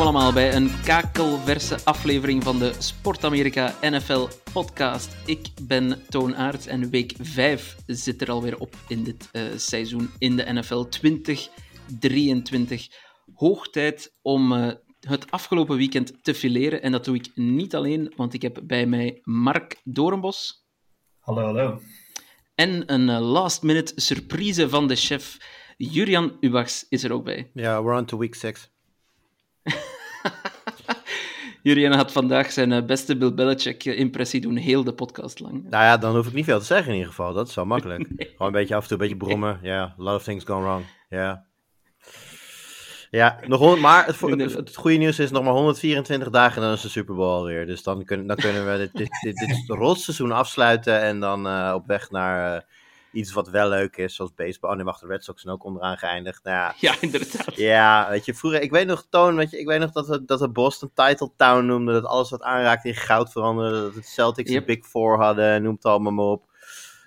Welkom allemaal bij een kakelverse aflevering van de Sport Amerika NFL podcast. Ik ben Toon Aerts en week 5 zit er alweer op in dit eh, seizoen in de NFL 2023. Hoog tijd om eh, het afgelopen weekend te fileren en dat doe ik niet alleen, want ik heb bij mij Mark Doornbos Hallo, hallo. en een eh, last minute surprise van de chef Jurian Ubachs is er ook bij. Ja, we're on to week 6. Jurian had vandaag zijn eh, beste Bill Belichick-impressie doen, heel de podcast lang. Nou ja, dan hoef ik niet veel te zeggen in ieder geval. Dat is wel makkelijk. Gewoon een beetje af en toe een beetje brommen. Ja, a lot of things gone wrong. Ja. Ja, nog honderd, maar het, het, het goede nieuws is nog maar 124 dagen en dan is de Super Bowl alweer. Dus dan, kunnen dan kunnen we dit, dit, dit, dit rotseizoen afsluiten en dan eh, op weg naar eh, iets wat wel leuk is, zoals baseball. Oh nee, wacht, de Red Sox zijn ook onderaan geëindigd. Nou ja, Ja, inderdaad. Ja, weet je, vroeger, ik weet nog, Toon, weet je, ik weet nog dat we, dat we Boston Title Town noemden, dat alles wat aanraakte in goud veranderde, dat het Celtics Yep. de Big Four hadden, noem het allemaal maar op.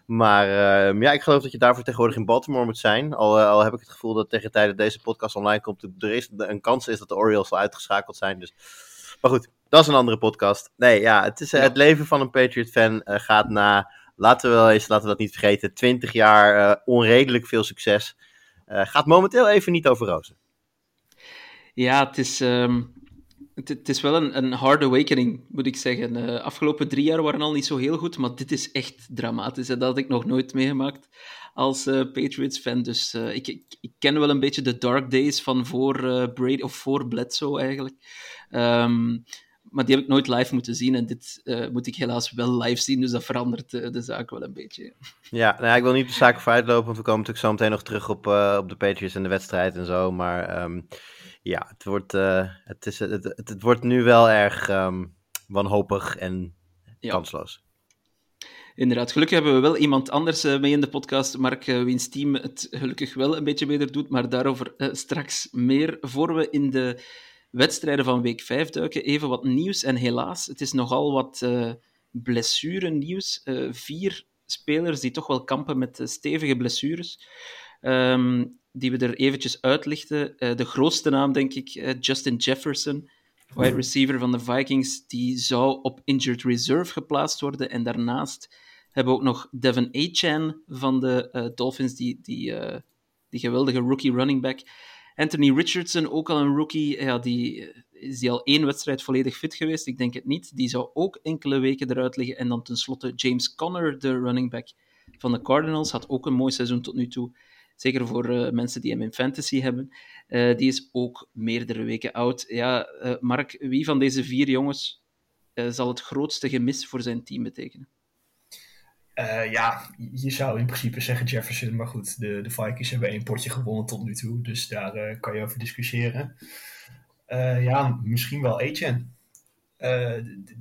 Maar ehm, ja, ik geloof dat je daarvoor tegenwoordig in Baltimore moet zijn. Al, eh, al heb ik het gevoel dat tegen de tijd dat deze podcast online komt, er is een kans is dat de Orioles al uitgeschakeld zijn. Dus. Maar goed, dat is een andere podcast. Nee, ja, het, is, eh, Ja. het leven van een Patriot-fan eh, gaat na, laten we wel eens, laten we dat niet vergeten, 20 jaar eh, onredelijk veel succes. Eh, gaat momenteel even niet over rozen. Ja, het is, ehm, het, is wel een, een hard awakening, moet ik zeggen. De afgelopen drie jaar waren al niet zo heel goed, maar dit is echt dramatisch. En dat had ik nog nooit meegemaakt als eh, Patriots-fan. Dus eh, ik, ik, ken wel een beetje de dark days van voor eh, Brady, of voor Bledsoe eigenlijk. Ehm, maar die heb ik nooit live moeten zien. En dit eh, moet ik helaas wel live zien, dus dat verandert eh, de zaak wel een beetje. Ja, nou ja, ik wil niet de zaken vooruit lopen, want we komen natuurlijk zo meteen nog terug op, eh, op de Patriots en de wedstrijd en zo. Maar ehm, ja, het wordt, het, is, het, het, het wordt nu wel erg ehm, wanhopig en Ja. kansloos. Inderdaad, gelukkig hebben we wel iemand anders mee in de podcast, Mark, wiens team het gelukkig wel een beetje beter doet, maar daarover straks meer. Voor we in de wedstrijden van week 5 duiken, even wat nieuws. En helaas, het is nogal wat eh blessurenieuws. Eh, vier spelers die toch wel kampen met eh, stevige blessures, ehm, die we er eventjes uitlichten. De grootste naam, denk ik, Justin Jefferson, wide receiver van de Vikings, die zou op injured reserve geplaatst worden. En daarnaast hebben we ook nog Devin Achan van de Dolphins, die, die, die geweldige rookie running back. Anthony Richardson, ook al een rookie, ja, die, eh, is die al één wedstrijd volledig fit geweest? Ik denk het niet. Die zou ook enkele weken eruit liggen. En dan tenslotte James Conner, de running back van de Cardinals, had ook een mooi seizoen tot nu toe. Zeker voor eh, mensen die hem in fantasy hebben. Eh, die is ook meerdere weken oud. Ja, eh, Mark, wie van deze vier jongens eh, zal het grootste gemis voor zijn team betekenen? Eh, ja, je zou in principe zeggen Jefferson, maar goed, de, de Vikings hebben één potje gewonnen tot nu toe, dus daar eh, kan je over discussiëren. Eh, ja, misschien wel Etienne.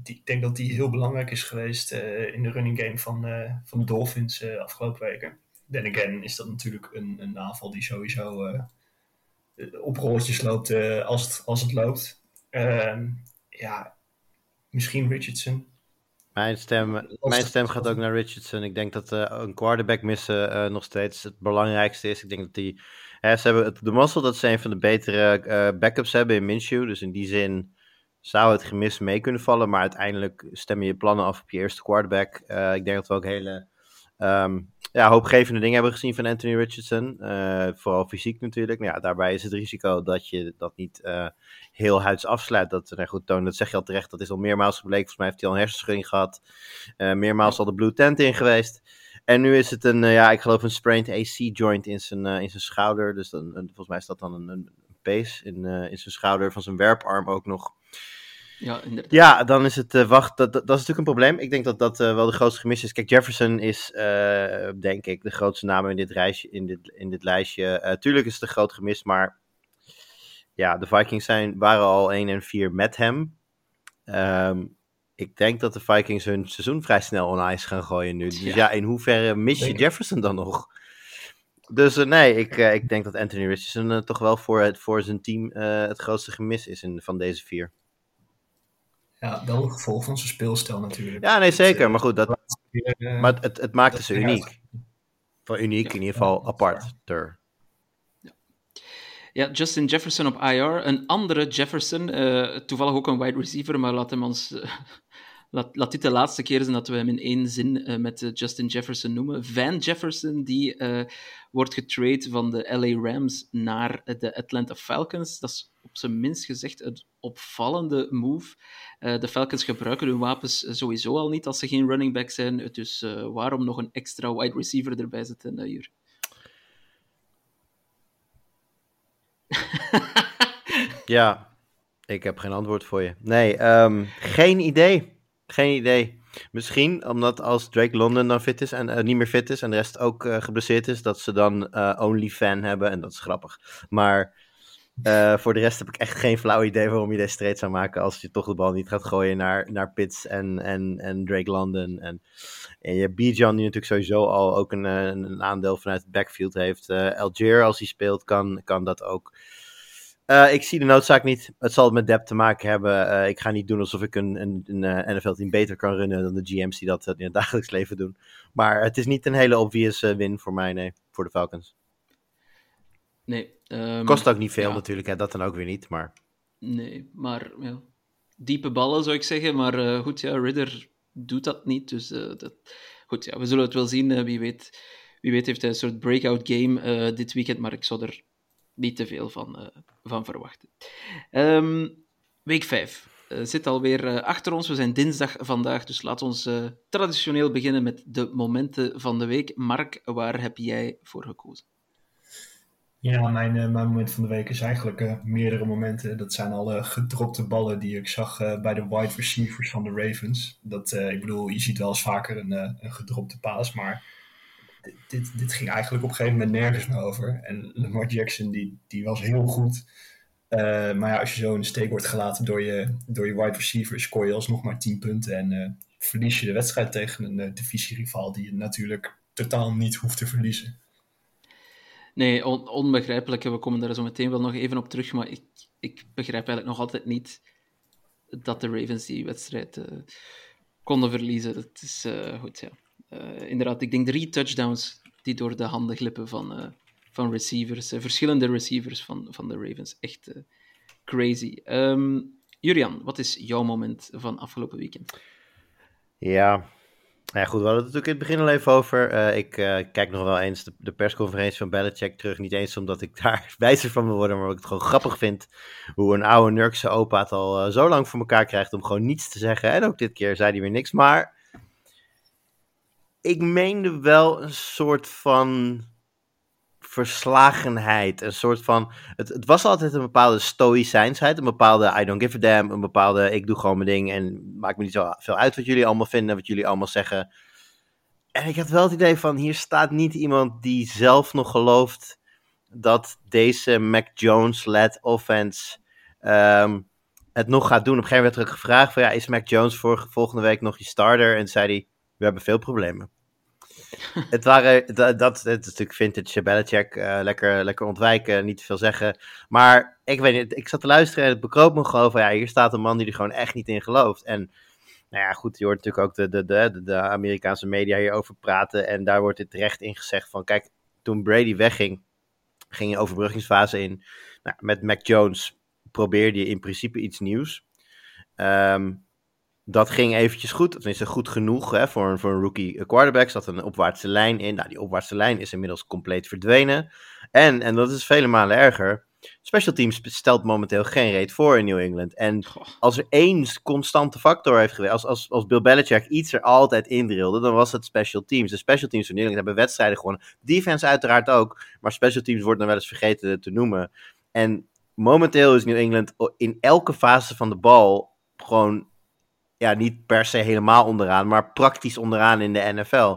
Ik denk dat die heel belangrijk is geweest in de running game van, van de Dolphins afgelopen weken. Then again is dat natuurlijk een, een aanval die sowieso op rolletjes loopt als, het, als het loopt. Ehm, ja, misschien Richardson. Mijn stem, mijn stem gaat ook naar Richardson. Ik denk dat eh, een quarterback missen eh, nog steeds het belangrijkste is. Ik denk dat die... Hè, ze hebben het, de mazzel dat ze een van de betere eh, backups hebben in Minshew. Dus in die zin zou het gemis mee kunnen vallen. Maar uiteindelijk stemmen je plannen af op je eerste quarterback. Ik denk dat we ook hele ehm, ja, hoopgevende dingen hebben gezien van Anthony Richardson. Eh, vooral fysiek natuurlijk. Nou ja, daarbij is het risico dat je dat niet eh, heel huids afsluit. Dat, nou goed, Toon, dat zeg je al terecht. Dat is al meermaals gebleken. Volgens mij heeft hij al een hersenschudding gehad. Eh, meermaals al de blue tent in geweest. En nu is het een, ja, ik geloof een sprained AC-joint in zijn, in zijn schouder. Dus dan, volgens mij is dat dan een, een pace in, in zijn schouder van zijn werparm ook nog. Ja, inderdaad. Ja, dan is het uh, wacht. Dat, dat, dat, is natuurlijk een probleem. Ik denk dat dat uh, wel de grootste gemis is. Kijk, Jefferson is, uh, denk ik, de grootste naam in dit, reisje, in dit, in dit lijstje. tuurlijk is het een groot gemis, maar ja, de Vikings zijn, waren al 1 en 4 met hem. Um, ik denk dat de Vikings hun seizoen vrij snel on ice gaan gooien nu. Dus ja, ja in hoeverre mis je Jefferson dan nog? Dus uh, nee, ik, uh, ik denk dat Anthony Richardson uh, toch wel voor, het, voor zijn team het grootste gemis is in, van deze vier. Ja, wel een gevolg van zijn speelstijl natuurlijk. Ja, nee, zeker. Maar goed, dat, maar het, het maakte ze uniek. Van uniek in ieder geval apart. Ja. Ja, Justin Jefferson op IR. Een andere Jefferson, toevallig ook een wide receiver, maar laat hem ons laat, laat dit de laatste keer zijn dat we hem in één zin uh, met uh, Justin Jefferson noemen. Van Jefferson, die uh, wordt getrade van de LA Rams naar de Atlanta Falcons. Dat is op zijn minst gezegd een opvallende move. De Falcons gebruiken hun wapens sowieso al niet als ze geen running back zijn. Dus waarom nog een extra wide receiver erbij zetten, uh, Jur? ja, ik heb geen antwoord voor je. Nee, um, geen idee. Geen idee. Misschien omdat als Drake London dan fit is en niet meer fit is en de rest ook geblesseerd is, dat ze dan uh, only fan hebben en dat is grappig. Maar voor de rest heb ik echt geen flauw idee waarom je deze trade zou maken als je toch de bal niet gaat gooien naar, naar Pitts en, en, en Drake London. En, en je hebt Bijan die natuurlijk sowieso al ook een, een aandeel vanuit het backfield heeft. Algier als hij speelt kan, kan dat ook. Uh, ik zie de noodzaak niet. Het zal met depth te maken hebben. Uh, ik ga niet doen alsof ik een, een, een uh, NFL-team beter kan runnen dan de GM's die dat in het dagelijks leven doen. Maar het is niet een hele obvious win voor mij, nee, voor de Falcons. Nee. Um, Kost ook niet veel ja. natuurlijk, hè, dat dan ook weer niet, maar... Nee, maar ja, diepe ballen zou ik zeggen. Maar goed, ja, Ridder doet dat niet. Dus dat... goed, ja, we zullen het wel zien. wie, weet, wie weet heeft hij een soort breakout game dit weekend, maar ik zou er niet te veel van, van verwachten. Um, week 5 uh, eh, zit alweer achter ons. We zijn dinsdag vandaag, dus laat ons traditioneel beginnen met de momenten van de week. Mark, waar heb jij voor gekozen? Ja, mijn, mijn moment van de week is eigenlijk meerdere momenten. Dat zijn alle gedropte ballen die ik zag bij de wide receivers van de Ravens. Dat, ik bedoel, je ziet wel eens vaker een, een gedropte paas, maar dit, dit ging eigenlijk op een gegeven moment nergens meer over. En Lamar Jackson die, die was heel goed. Maar ja, als je zo in de steek wordt gelaten door je, door je wide receiver, scoor je alsnog maar 10 punten. En verlies je de wedstrijd tegen een divisierival die je natuurlijk totaal niet hoeft te verliezen. Nee, on onbegrijpelijk. We komen daar zo meteen wel nog even op terug. Maar ik, ik begrijp eigenlijk nog altijd niet dat de Ravens die wedstrijd konden verliezen. Dat is goed, ja. Uh, inderdaad, ik denk drie touchdowns die door de handen glippen van, van receivers, verschillende receivers van, van de Ravens. Echt crazy. Um, Julian, wat is jouw moment van afgelopen weekend? Ja, ja, goed, we hadden het natuurlijk in het begin al even over. Uh, ik uh, kijk nog wel eens de, persconferentie van Belichick terug. Niet eens omdat ik daar wijzer van wil worden, maar omdat ik het gewoon grappig vind. Hoe een oude Nurkse opa het al uh, zo lang voor elkaar krijgt om gewoon niets te zeggen. En ook dit keer zei hij weer niks. Maar ik meende wel een soort van verslagenheid. Een soort van. Het, het was altijd een bepaalde stoïcijnsheid. Een bepaalde I don't give a damn. Een bepaalde ik doe gewoon mijn ding. En maakt me niet zo veel uit wat jullie allemaal vinden. Wat jullie allemaal zeggen. En ik had wel het idee van. Hier staat niet iemand die zelf nog gelooft. Dat deze Mac Jones-led offense. Um, het nog gaat doen. Op een gegeven moment werd er gevraagd: van, ja, Is Mac Jones voor, volgende week nog je starter? En zei hij we hebben veel problemen. het waren, dat, dat het is natuurlijk vintage Belichick, uh, lekker, lekker ontwijken, niet te veel zeggen. Maar ik weet niet, ik zat te luisteren en het bekroop me gewoon van, ja, hier staat een man die er gewoon echt niet in gelooft. En nou ja, goed, je hoort natuurlijk ook de, de, de, de Amerikaanse media hierover praten. En daar wordt het terecht in gezegd van, kijk, toen Brady wegging, ging je overbruggingsfase in. Nou, met Mac Jones probeerde je in principe iets nieuws. Um, dat ging eventjes goed. Tenminste, goed genoeg hè, voor, een, voor een rookie quarterback. Zat een opwaartse lijn in. Nou, die opwaartse lijn is inmiddels compleet verdwenen. En, en dat is vele malen erger. Special teams stelt momenteel geen reet voor in New England. En als er één constante factor heeft geweest, als, als, als Bill Belichick iets er altijd indrilde, dan was het special teams. De special teams van New England hebben wedstrijden gewonnen. Defense uiteraard ook, maar special teams wordt dan wel eens vergeten te noemen. En momenteel is New England in elke fase van de bal gewoon ja, niet per se helemaal onderaan, maar praktisch onderaan in de NFL.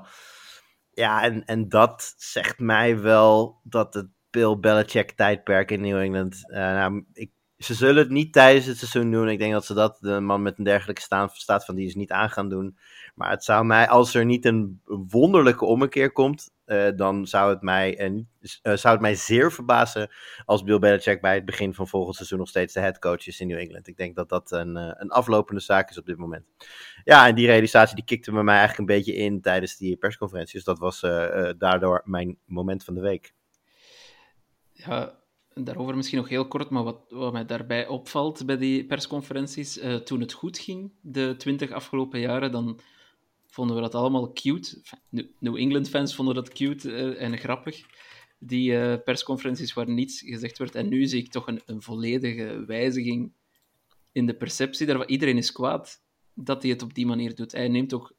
Ja, en, en dat zegt mij wel dat het Bill Belichick tijdperk in New England. Uh, nou, ik, ze zullen het niet tijdens het seizoen doen. Ik denk dat ze dat, de man met een dergelijke staan, staat van die is niet aan gaan doen. Maar het zou mij, als er niet een wonderlijke ommekeer komt, uh, dan zou het, mij, uh, zou het mij zeer verbazen als Bill Belichick bij het begin van volgend seizoen nog steeds de headcoach is in New England. Ik denk dat dat een, een aflopende zaak is op dit moment. Ja, en die realisatie die kikte me mij eigenlijk een beetje in tijdens die persconferentie. Dus dat was daardoor mijn moment van de week. Ja, daarover misschien nog heel kort, maar wat, wat mij daarbij opvalt bij die persconferenties, uh, toen het goed ging, de twintig afgelopen jaren, dan vonden we dat allemaal cute. New England fans vonden dat cute uh, en grappig. Die uh, persconferenties waar niets gezegd werd. En nu zie ik toch een, een volledige wijziging in de perceptie daarvan. Iedereen is kwaad dat hij het op die manier doet. Hij neemt toch 0,0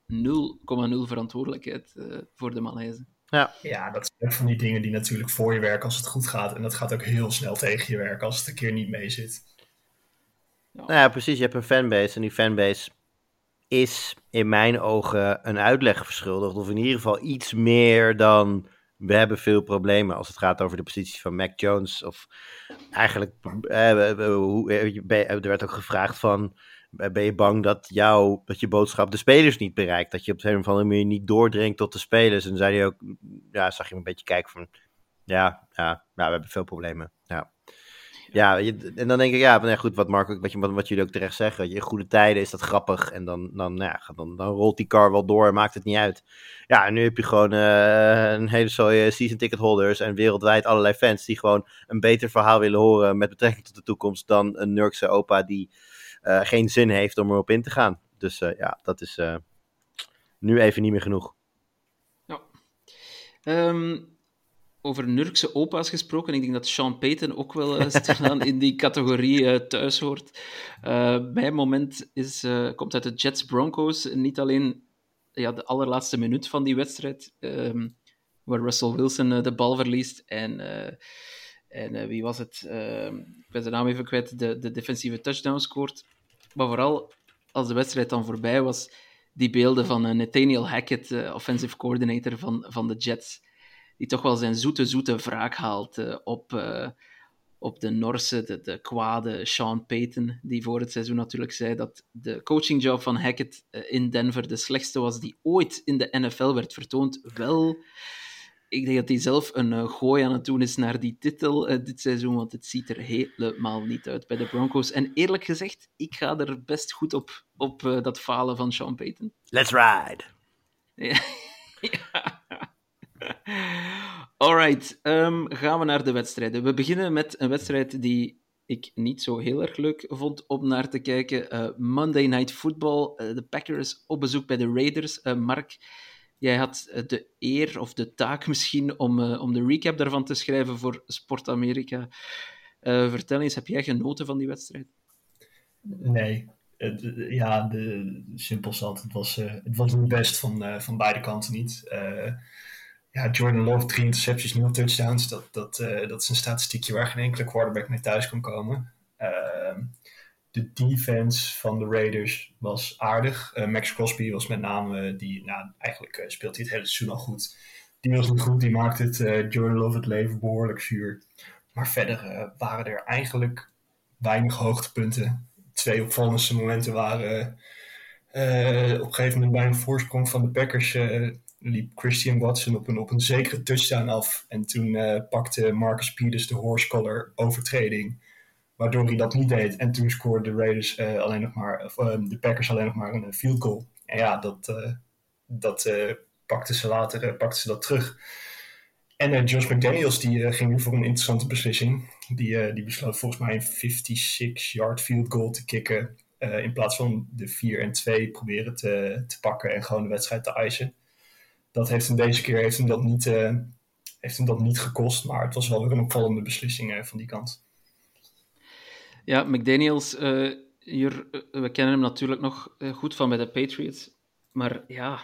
verantwoordelijkheid voor de Maleisen. Ja. ja, dat zijn van die dingen die natuurlijk voor je werken als het goed gaat. En dat gaat ook heel snel tegen je werken als het een keer niet mee zit. Ja. Nou ja, precies. Je hebt een fanbase en die fanbase is in mijn ogen een uitleg verschuldigd. Of in ieder geval iets meer dan we hebben veel problemen als het gaat over de positie van Mac Jones. Of eigenlijk, eh, er werd ook gevraagd van ben je bang dat, jou, dat je boodschap de spelers niet bereikt? Dat je op een of andere manier niet doordringt tot de spelers? En zei hij ook, ja, zag je een beetje kijken van, ja, ja, we hebben veel problemen. Ja. Ja, en dan denk ik, ja, nou goed, wat, Mark, wat, je, wat, jullie ook terecht zeggen. In goede tijden is dat grappig. En dan, dan, nou ja, dan, dan rolt die car wel door en maakt het niet uit. Ja, en nu heb je gewoon uh, een hele soort season ticket holders en wereldwijd allerlei fans die gewoon een beter verhaal willen horen met betrekking tot de toekomst dan een Nurkse opa die geen zin heeft om erop in te gaan. Dus uh, ja, dat is uh, nu even niet meer genoeg. Ja. Um, over Nurkse opa's gesproken, ik denk dat Sean Payton ook wel in die categorie thuis hoort. mijn moment is, komt uit de Jets Broncos. Niet alleen ja, de allerlaatste minuut van die wedstrijd, um, waar Russell Wilson de bal verliest en... En wie was het? Uh, ik ben zijn naam even kwijt. De, de defensieve touchdown scoort. Maar vooral als de wedstrijd dan voorbij was, die beelden van Nathaniel Hackett, uh, offensive coordinator van, van de Jets, die toch wel zijn zoete, zoete wraak haalt uh, op, op de Norse, de, de kwade Sean Payton, die voor het seizoen natuurlijk zei dat de coachingjob van Hackett in Denver de slechtste was die ooit in de NFL werd vertoond. Wel ik denk dat hij zelf een uh, gooi aan het doen is naar die titel uh, dit seizoen, want het ziet er helemaal niet uit bij de Broncos. En eerlijk gezegd, ik ga er best goed op, op uh, dat falen van Sean Payton. Let's ride! ja. ja. Alright, um, gaan we naar de wedstrijden. We beginnen met een wedstrijd die ik niet zo heel erg leuk vond om naar te kijken. Monday Night Football, de Packers op bezoek bij de Raiders. Mark, Jij had eh, de eer of de taak misschien om, uh, om de recap daarvan te schrijven voor Sport Amerika. Uh, vertel eens, heb jij genoten van die wedstrijd? Nee. ja, de, simpel zat. Het was, het was niet best van, van beide kanten niet. ja, Jordan Love, drie intercepties, nul touchdowns. Dat, dat, dat is een statistiekje waar geen enkele quarterback mee thuis kan komen. De defense van de Raiders was aardig. Uh, Max Crosby was met name, die, nou, eigenlijk uh, speelt hij het hele seizoen al goed. Die was niet goed, die maakte het uh, Jordan Love het leven behoorlijk zuur. Maar verder waren er eigenlijk weinig hoogtepunten. Twee opvallendste momenten waren op een gegeven moment bij een voorsprong van de Packers liep Christian Watson op een, op een zekere touchdown af. En toen pakte Marcus Peters de horse collar overtreding waardoor hij dat niet deed. En toen scoorde de Raiders uh, alleen nog maar, uh, de Packers alleen nog maar een field goal. En ja, dat, uh, dat pakten ze later pakten ze dat terug. En Josh McDaniels die ging nu voor een interessante beslissing. Die, die besloot volgens mij een 56-yard field goal te kicken. in plaats van de 4 en 2 proberen te, te pakken en gewoon de wedstrijd te eisen. Dat heeft hem deze keer heeft hem dat niet, heeft hem dat niet gekost. Maar het was wel weer een opvallende beslissing van die kant. Ja, McDaniels, uh, hier, uh, we kennen hem natuurlijk nog uh, goed van bij de Patriots. Maar ja,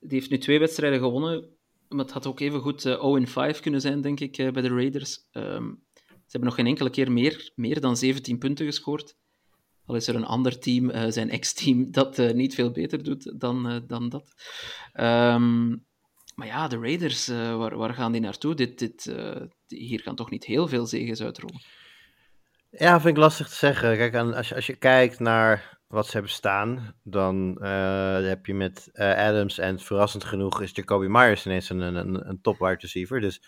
die heeft nu twee wedstrijden gewonnen. Maar het had ook even goed 0-5 kunnen zijn, denk ik, bij de Raiders. Um, ze hebben nog geen enkele keer meer, meer dan 17 punten gescoord. Al is er een ander team, zijn ex-team, dat niet veel beter doet dan, dan dat. Um, maar ja, de Raiders, waar, waar, gaan die naartoe? Dit, dit, hier gaan toch niet heel veel zegens uitrollen? Ja, vind ik lastig te zeggen. Kijk, als je, als je kijkt naar wat ze hebben staan, dan heb je met Adams en verrassend genoeg is Jacoby Myers ineens een, een, een top wide receiver. Dus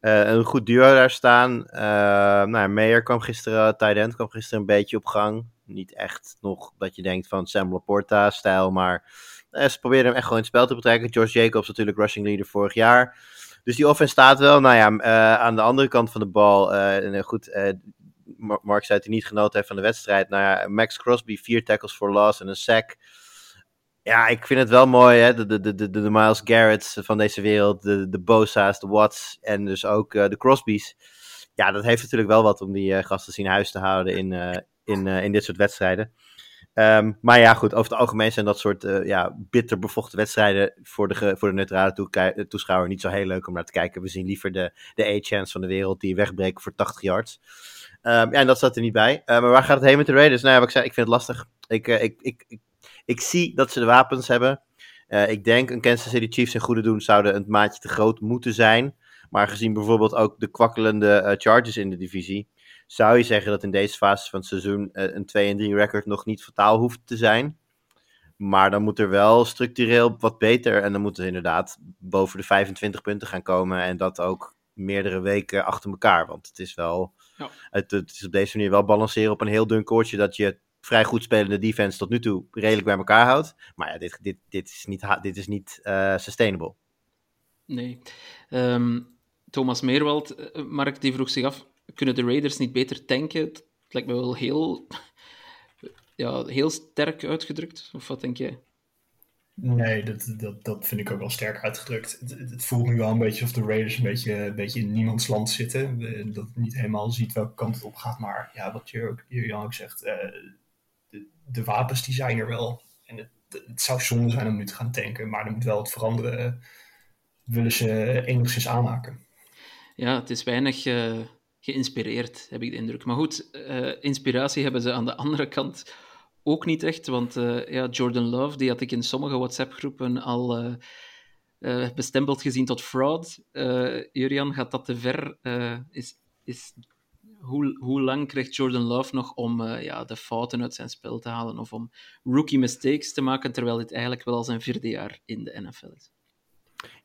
een goed duo daar staan. nou, Meyer kwam gisteren, tight end kwam gisteren een beetje op gang. Niet echt nog dat je denkt van Sam Laporta-stijl, maar ze proberen hem echt gewoon in het spel te betrekken. George Jacobs natuurlijk rushing leader vorig jaar. Dus die offense staat wel. Nou ja, aan de andere kant van de bal, goed, Mark zei dat hij niet genoten heeft van de wedstrijd. Nou ja, Max Crosby, vier tackles voor loss en een sack. Ja, ik vind het wel mooi, hè? De, de, de, de, de Miles Garrett's van deze wereld, de, de Bosa's, de Watts en dus ook uh, de Crosby's. Ja, dat heeft natuurlijk wel wat om die uh, gasten zien huis te houden in, uh, in, in dit soort wedstrijden. Um, maar ja, goed, over het algemeen zijn dat soort ja, bitter bevochten wedstrijden voor de, voor de neutrale toeschouwer niet zo heel leuk om naar te kijken. We zien liever de, de A-chance van de wereld die wegbreken voor 80 yards. Um, ja, en dat staat er niet bij. Uh, maar waar gaat het heen met de Raiders? Nou ja, wat ik zei, ik vind het lastig. Ik, uh, ik, ik, ik, ik, zie dat ze de wapens hebben. Uh, ik denk een Kansas City Chiefs in goede doen zouden een maatje te groot moeten zijn. Maar gezien bijvoorbeeld ook de kwakkelende Chargers in de divisie, zou je zeggen dat in deze fase van het seizoen een 2-3 record nog niet fataal hoeft te zijn. Maar dan moet er wel structureel wat beter. En dan moeten ze inderdaad boven de 25 punten gaan komen. En dat ook meerdere weken achter elkaar. Want het is wel ja. Het, het, is op deze manier wel balanceren op een heel dun koordje dat je vrij goed spelende defense tot nu toe redelijk bij elkaar houdt. Maar ja, dit, dit, dit is niet, dit is niet uh, sustainable. Nee. Um, Thomas Meerwald, Mark, die vroeg zich af, kunnen de Raiders niet beter tanken? Het lijkt me wel heel, ja, heel sterk uitgedrukt. Of wat denk jij? Nee, dat, dat, dat vind ik ook wel sterk uitgedrukt. Het, het, voelt nu wel een beetje of de Raiders een beetje, een beetje in niemands land zitten. Dat niet helemaal ziet welke kant het op gaat. Maar ja, wat je ook, zegt, uh, de, de, wapens die zijn er wel. En het, het, zou zonde zijn om nu te gaan tanken. Maar er moet wel wat veranderen. Willen ze enigszins aanhaken. Ja, het is weinig uh, geïnspireerd, heb ik de indruk. Maar goed, inspiratie hebben ze aan de andere kant ook niet echt, want uh, ja, Jordan Love, die had ik in sommige WhatsApp-groepen al uh, bestempeld gezien tot fraud. Jurian, gaat dat te ver? is, is, hoe, hoe lang krijgt Jordan Love nog om ja, de fouten uit zijn spel te halen of om rookie mistakes te maken, terwijl dit eigenlijk wel al zijn vierde jaar in de NFL is?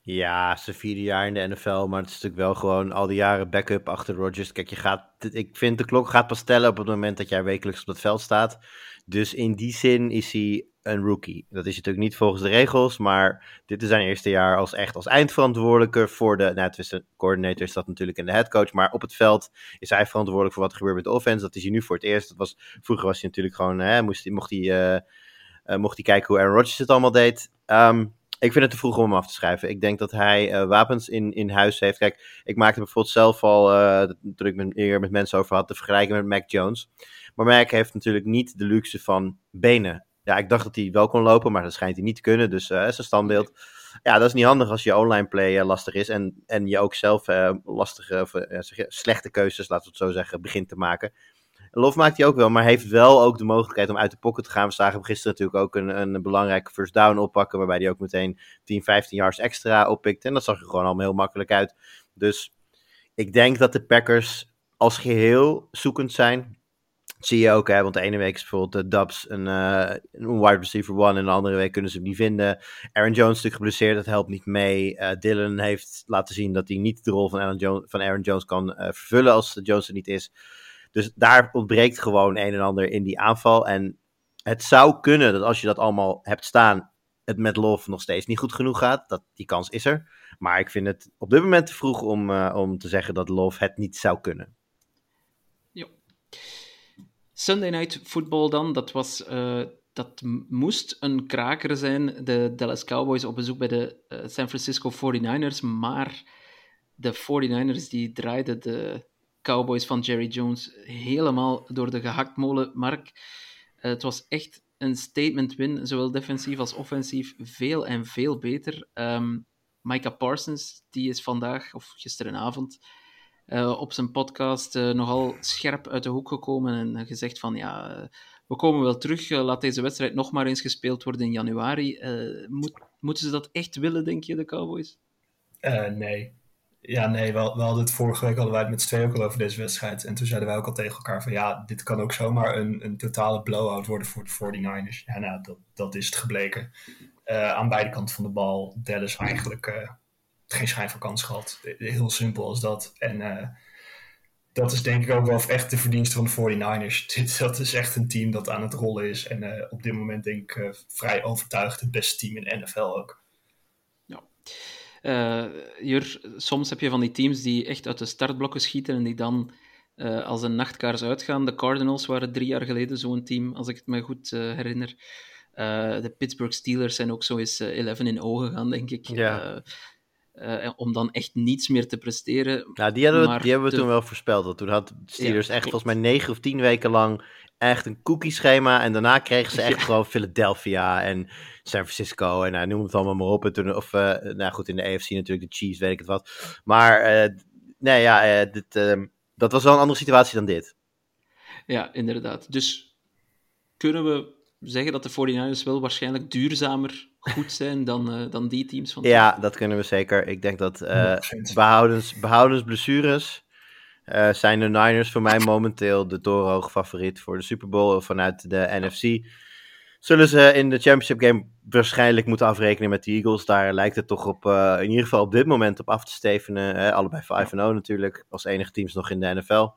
Ja, zijn vierde jaar in de NFL, maar het is natuurlijk wel gewoon al die jaren backup achter Rodgers. Kijk, je gaat, ik vind de klok gaat pas tellen op het moment dat jij wekelijks op het veld staat. Dus in die zin is hij een rookie. Dat is natuurlijk niet volgens de regels, maar dit is zijn eerste jaar als echt als eindverantwoordelijke voor de, nou de coördinator is dat natuurlijk en de headcoach, maar op het veld is hij verantwoordelijk voor wat er gebeurt met de offense. Dat is hij nu voor het eerst. Dat was, vroeger was hij natuurlijk gewoon, hè, moest mocht, hij, uh, uh, mocht hij kijken hoe Aaron Rodgers het allemaal deed. Um, ik vind het te vroeg om hem af te schrijven. Ik denk dat hij uh, wapens in, in huis heeft. Kijk, ik maakte bijvoorbeeld zelf al, uh, toen ik met, eerder met mensen over had, te vergelijken met Mac Jones. Maar Mac heeft natuurlijk niet de luxe van benen. Ja, ik dacht dat hij wel kon lopen, maar dat schijnt hij niet te kunnen. Dus uh, zijn standbeeld. Ja, dat is niet handig als je online play lastig is. En, en je ook zelf lastige, of, slechte keuzes, laten we het zo zeggen, begint te maken. Lof maakt hij ook wel, maar heeft wel ook de mogelijkheid om uit de pocket te gaan. We zagen gisteren natuurlijk ook een, een belangrijke first down oppakken, waarbij hij ook meteen 10, 15 yards extra oppikt. En dat zag er gewoon allemaal heel makkelijk uit. Dus ik denk dat de Packers als geheel zoekend zijn. Dat zie je ook, hè, want de ene week is bijvoorbeeld de Dubs een, uh, een wide receiver one en de andere week kunnen ze hem niet vinden. Aaron Jones natuurlijk geblesseerd, dat helpt niet mee. Uh, Dylan heeft laten zien dat hij niet de rol van Aaron Jones, van Aaron Jones kan vervullen als Jones er niet is. Dus daar ontbreekt gewoon een en ander in die aanval. En het zou kunnen dat als je dat allemaal hebt staan, het met Love nog steeds niet goed genoeg gaat. Dat, die kans is er. Maar ik vind het op dit moment te vroeg om, uh, om te zeggen dat Love het niet zou kunnen. Sunday Night Football dan, dat was... Uh, dat moest een kraker zijn. De Dallas Cowboys op bezoek bij de uh, San Francisco 49ers. Maar de 49ers die draaiden de Cowboys van Jerry Jones helemaal door de gehaktmolen, Mark. Uh, het was echt een statement win, zowel defensief als offensief, veel en veel beter. Um, Micah Parsons, die is vandaag, of gisterenavond, uh, op zijn podcast uh, nogal scherp uit de hoek gekomen en gezegd van, ja, we komen wel terug. laat deze wedstrijd nog maar eens gespeeld worden in januari. Moet, moeten ze dat echt willen, denk je, de Cowboys? nee. Ja, nee, we, we hadden het vorige week hadden wij het met z'n tweeën ook al over deze wedstrijd. En toen zeiden wij ook al tegen elkaar van ja, dit kan ook zomaar een, een totale blowout worden voor de 49ers. Ja, nou, dat, dat is het gebleken. Uh, aan beide kanten van de bal. Dallas eigenlijk uh, geen schijn van kans gehad. Heel simpel als dat. En dat is denk ik ook wel echt de verdienste van de 49ers. Dit, dat is echt een team dat aan het rollen is. En op dit moment denk ik vrij overtuigd het beste team in de NFL ook. Uh, Jur, soms heb je van die teams die echt uit de startblokken schieten en die dan uh, als een nachtkaars uitgaan. De Cardinals waren drie jaar geleden zo'n team, als ik het me goed uh, herinner. de Pittsburgh Steelers zijn ook zo eens 11 in ogen gegaan, denk ik. Ja. om dan echt niets meer te presteren. Ja, die, hadden we, die hebben we toen wel voorspeld. Want toen had Steelers ja, echt volgens mij negen of tien weken lang echt een cookie-schema. En daarna kregen ze echt gewoon Philadelphia en San Francisco en nou, noem het allemaal maar op. En toen, of, uh, nou goed, in de AFC natuurlijk, de Chiefs, weet ik het wat. Maar, uh, nee, ja, uh, dit, ehm, dat was wel een andere situatie dan dit. Ja, inderdaad. Dus kunnen we zeggen dat de 49ers wel waarschijnlijk duurzamer goed zijn dan, dan die teams van Ja, dat kunnen we zeker. Ik denk dat behoudens, behoudens blessures uh, zijn de Niners voor mij momenteel de torenhoog favoriet voor de Super Bowl vanuit de NFC. Zullen ze in de championship game waarschijnlijk moeten afrekenen met de Eagles. Daar lijkt het toch op, uh, in ieder geval op dit moment op af te stevenen. Hè? Allebei 5-0 natuurlijk, als enige teams nog in de NFL. Um,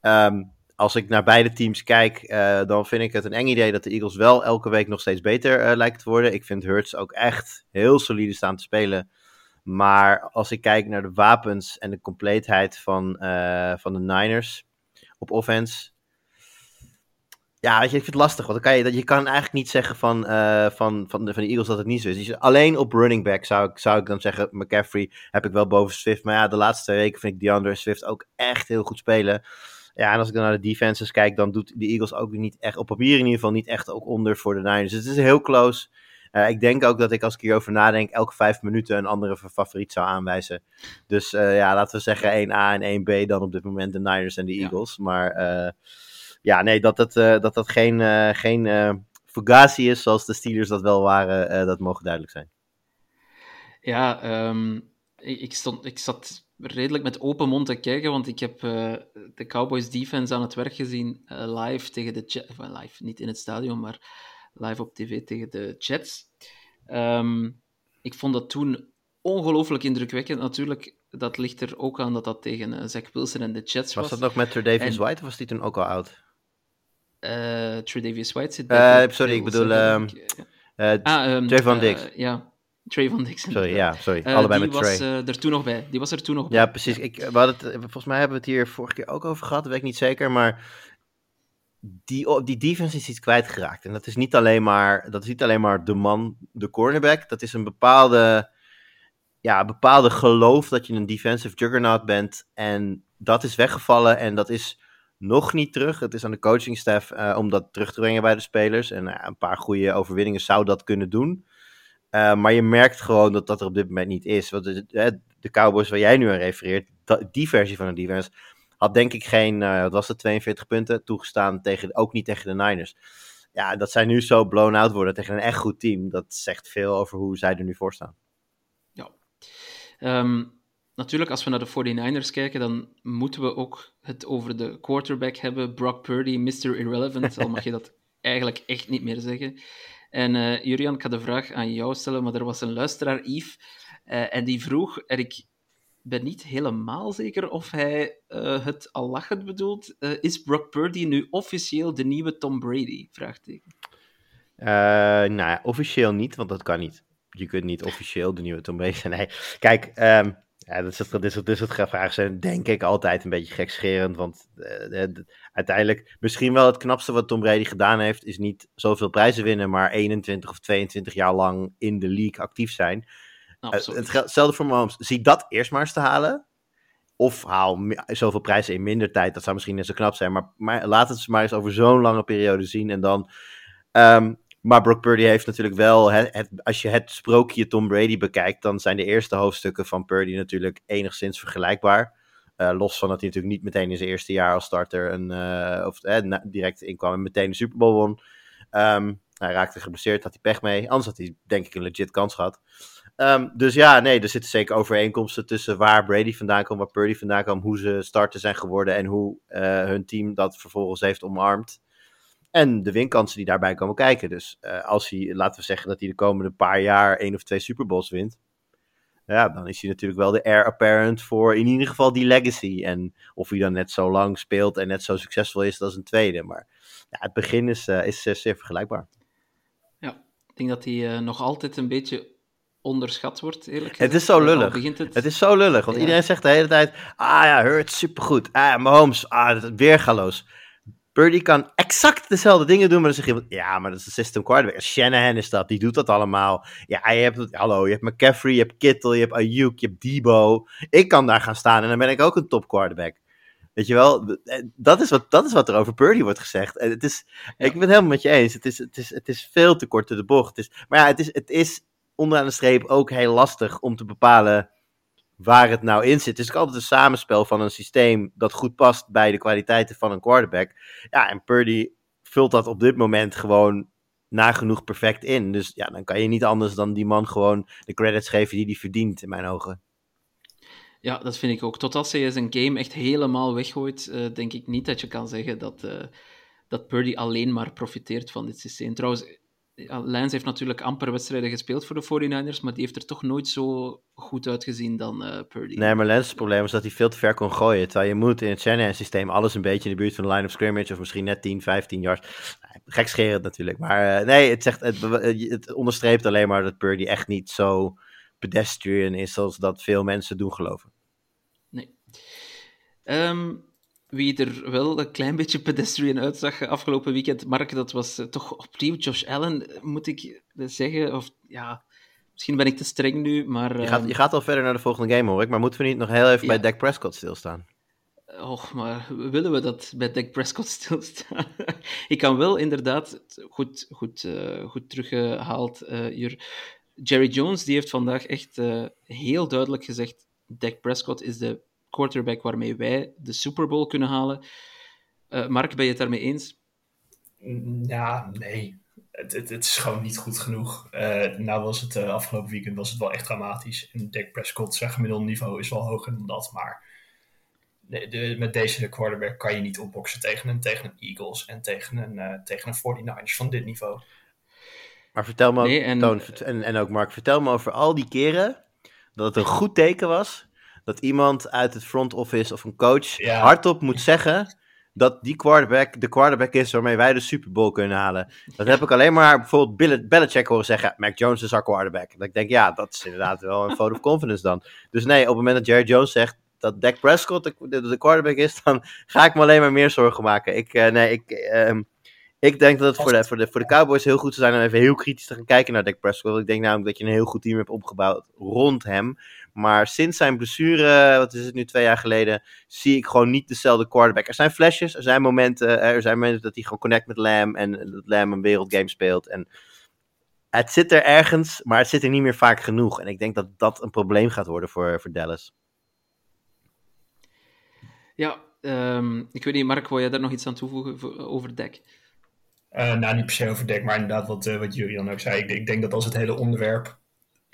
ehm, als ik naar beide teams kijk, uh, dan vind ik het een eng idee dat de Eagles wel elke week nog steeds beter uh, lijkt te worden. Ik vind Hurts ook echt heel solide staan te spelen. Maar als ik kijk naar de wapens en de compleetheid van, uh, van de Niners op offense. Ja, weet je, ik vind het lastig. Want dan kan je, je kan eigenlijk niet zeggen van, uh, van, van, de, van de Eagles dat het niet zo is. Dus alleen op running back zou ik, zou ik dan zeggen, McCaffrey heb ik wel boven Swift. Maar ja, de laatste twee weken vind ik DeAndre Swift ook echt heel goed spelen. Ja, en als ik dan naar de defenses kijk, dan doet de Eagles ook niet echt, op papier in ieder geval, niet echt ook onder voor de Niners. Dus het is heel close. Uh, ik denk ook dat ik als ik hierover nadenk, elke vijf minuten een andere favoriet zou aanwijzen. Dus uh, ja, laten we zeggen 1A en 1B dan op dit moment de Niners en de Eagles. Ja. Maar uh, ja, nee, dat dat, dat, dat geen, geen fugazi is zoals de Steelers dat wel waren, dat mogen duidelijk zijn. Ja, um, ik, stond, ik zat redelijk met open mond te kijken, want ik heb de Cowboys defense aan het werk gezien live tegen de live, niet in het stadion, maar live op tv tegen de Jets. Um, ik vond dat toen ongelooflijk indrukwekkend. Natuurlijk, dat ligt er ook aan dat dat tegen uh, Zach Wilson en de Jets was. Was dat nog met Tredavious White of was die toen ook al oud? Uh, Tredavious White zit bij uh, Sorry, ik bedoel... Um, uh, ah, um, Trayvon Dix. ja, Trayvon Dix. Sorry, ja, sorry. Allebei met Trey. Die was er toen nog bij. Die was er toen nog bij. Ja, precies. Ik, we het, volgens mij hebben we het hier vorige keer ook over gehad, weet ik niet zeker, maar die, die defense is iets kwijtgeraakt. En dat is niet alleen maar, dat is niet alleen maar de man, de cornerback. Dat is een bepaalde, ja, bepaalde geloof dat je een defensive juggernaut bent. En dat is weggevallen en dat is nog niet terug. Het is aan de coachingstaff uh, om dat terug te brengen bij de spelers. En uh, een paar goede overwinningen zou dat kunnen doen. Uh, maar je merkt gewoon dat dat er op dit moment niet is. Want de, de Cowboys waar jij nu aan refereert, die versie van de defense had denk ik geen, uh, wat was het, 42 punten toegestaan, tegen, ook niet tegen de Niners. Ja, dat zij nu zo blown out worden tegen een echt goed team, dat zegt veel over hoe zij er nu voor staan. Ja. Um, natuurlijk, als we naar de 49ers kijken, dan moeten we ook het over de quarterback hebben. Brock Purdy, Mr. Irrelevant, al mag je dat eigenlijk echt niet meer zeggen. En uh, Jurian, ik ga de vraag aan jou stellen, maar er was een luisteraar, Yves, uh, en die vroeg, ik ben niet helemaal zeker of hij uh, het al lachend bedoelt. Uh, is Brock Purdy nu officieel de nieuwe Tom Brady? Vraagteken. Uh, nou ja, officieel niet, want dat kan niet. Je kunt niet officieel de nieuwe Tom Brady zijn. Kijk, um, ja, dat, is het, dat, is dat vragen zijn denk ik altijd een beetje gekscherend. Want uiteindelijk, misschien wel het knapste wat Tom Brady gedaan heeft, is niet zoveel prijzen winnen, maar 21 of 22 jaar lang in de league actief zijn. Uh, hetzelfde voor Mahomes. Zie dat eerst maar eens te halen. Of haal zoveel prijzen in minder tijd. Dat zou misschien net zo knap zijn. Maar, maar laat het maar eens over zo'n lange periode zien. En dan. Um, maar Brock Purdy heeft natuurlijk wel. Het, als je het sprookje Tom Brady bekijkt. dan zijn de eerste hoofdstukken van Purdy natuurlijk enigszins vergelijkbaar. los van dat hij natuurlijk niet meteen in zijn eerste jaar als starter een, of, direct inkwam en meteen de Super Bowl won. Ehm, hij raakte geblesseerd, had hij pech mee. Anders had hij denk ik een legit kans gehad. Ehm, dus ja, nee, er zitten zeker overeenkomsten tussen waar Brady vandaan komt, waar Purdy vandaan kwam, hoe ze starter zijn geworden en hoe hun team dat vervolgens heeft omarmd. En de winkansen die daarbij komen kijken. Dus uh, als hij, laten we zeggen dat hij de komende paar jaar één of twee Super Bowls wint. Ja, dan is hij natuurlijk wel de heir apparent voor in ieder geval die legacy. En of hij dan net zo lang speelt en net zo succesvol is als een tweede. Maar ja, het begin is, uh, is zeer vergelijkbaar. Ja, ik denk dat hij nog altijd een beetje onderschat wordt, eerlijk gezegd. Het is zo lullig. Het... het... is zo lullig, want ja. iedereen zegt de hele tijd... Ah ja, Hurt, supergoed. Ah, Mahomes, ah, weergaloos. Purdy kan exact dezelfde dingen doen, maar dan zeg je, ja, maar dat is een system quarterback. Shanahan is dat, die doet dat allemaal. Ja, je hebt, hallo, je hebt McCaffrey, je hebt Kittle, je hebt Ayuk, je hebt Debo. Ik kan daar gaan staan en dan ben ik ook een top quarterback. Weet je wel, eh, dat is wat, dat is wat er over Purdy wordt gezegd. En het is, Ik ben het helemaal met je eens. Het is, het, is, het is veel te kort de bocht. Het is, maar ja, het is, het is onderaan de streep ook heel lastig om te bepalen waar het nou in zit. Het is altijd een samenspel van een systeem dat goed past bij de kwaliteiten van een quarterback. Ja, en Purdy vult dat op dit moment gewoon nagenoeg perfect in. Dus ja, dan kan je niet anders dan die man gewoon de credits geven die hij verdient, in mijn ogen. Ja, dat vind ik ook. Tot als hij zijn game echt helemaal weggooit, uh, denk ik niet dat je kan zeggen dat, uh, dat Purdy alleen maar profiteert van dit systeem. Trouwens, ja, Lance heeft natuurlijk amper wedstrijden gespeeld voor de 49ers, maar die heeft er toch nooit zo goed uitgezien dan uh, Purdy. Nee, maar Lance's probleem is dat hij veel te ver kon gooien. Terwijl je moet in het Shanahan-systeem alles een beetje in de buurt van de line of scrimmage, of misschien net 10, 15 yards. Gekscherend natuurlijk, maar uh, nee, het, zegt, het, het onderstreept alleen maar dat Purdy echt niet zo pedestrian is als dat veel mensen doen geloven. Nee. Um, wie er wel een klein beetje pedestrian uitzag afgelopen weekend, Mark, dat was eh, toch opnieuw Josh Allen, moet ik zeggen. Of ja, misschien ben ik te streng nu, maar... Je gaat, ehm, je gaat al verder naar de volgende game, hoor ik. Maar moeten we niet nog heel even bij Dak Prescott stilstaan? Och, maar willen we dat bij Dak Prescott stilstaan? ik kan wel inderdaad, goed, goed, uh, goed teruggehaald uh. Jerry Jones die heeft vandaag echt uh, heel duidelijk gezegd: Dak Prescott is de quarterback waarmee wij de Super Bowl kunnen halen. Uh, Mark, ben je het daarmee eens? Mm, ja, nee. Het, het, het is gewoon niet goed genoeg. Uh, nou was het uh, afgelopen weekend was het wel echt dramatisch. En Dak Prescott, zijn gemiddelde niveau is wel hoger dan dat. Maar de, de, met deze quarterback kan je niet opboksen tegen een, tegen een Eagles en tegen een, uh, tegen een 49ers van dit niveau. Maar vertel me ook, nee, en, Toon, en, en ook Mark, vertel me over al die keren dat het een goed teken was dat iemand uit het front office of een coach hardop moet zeggen dat die quarterback de quarterback is waarmee wij de Super Bowl kunnen halen. Dat heb ik alleen maar bijvoorbeeld Bill Belichick horen zeggen, Mac Jones is our quarterback. Dat ik denk, ja, dat is inderdaad wel een vote of confidence dan. Dus nee, op het moment dat Jerry Jones zegt dat Dak Prescott de, de, quarterback is, dan ga ik me alleen maar meer zorgen maken. Ik, uh, nee, ik, uh, ik denk dat het voor de, voor, de, voor de Cowboys heel goed zou zijn om even heel kritisch te gaan kijken naar Dak Prescott. Ik denk namelijk dat je een heel goed team hebt opgebouwd rond hem. Maar sinds zijn blessure, wat is het nu, twee jaar geleden, zie ik gewoon niet dezelfde quarterback. Er zijn flashes, er zijn momenten, er zijn momenten dat hij gewoon connect met Lam en dat Lam een wereldgame speelt. En het zit er ergens, maar het zit er niet meer vaak genoeg. En ik denk dat dat een probleem gaat worden voor, voor Dallas. Ja, um, ik weet niet, Mark, wil jij daar nog iets aan toevoegen over Deck? Uh, nou, niet per se over Deck, maar inderdaad wat, uh, wat Julian ook zei. Ik, ik, denk dat als het hele onderwerp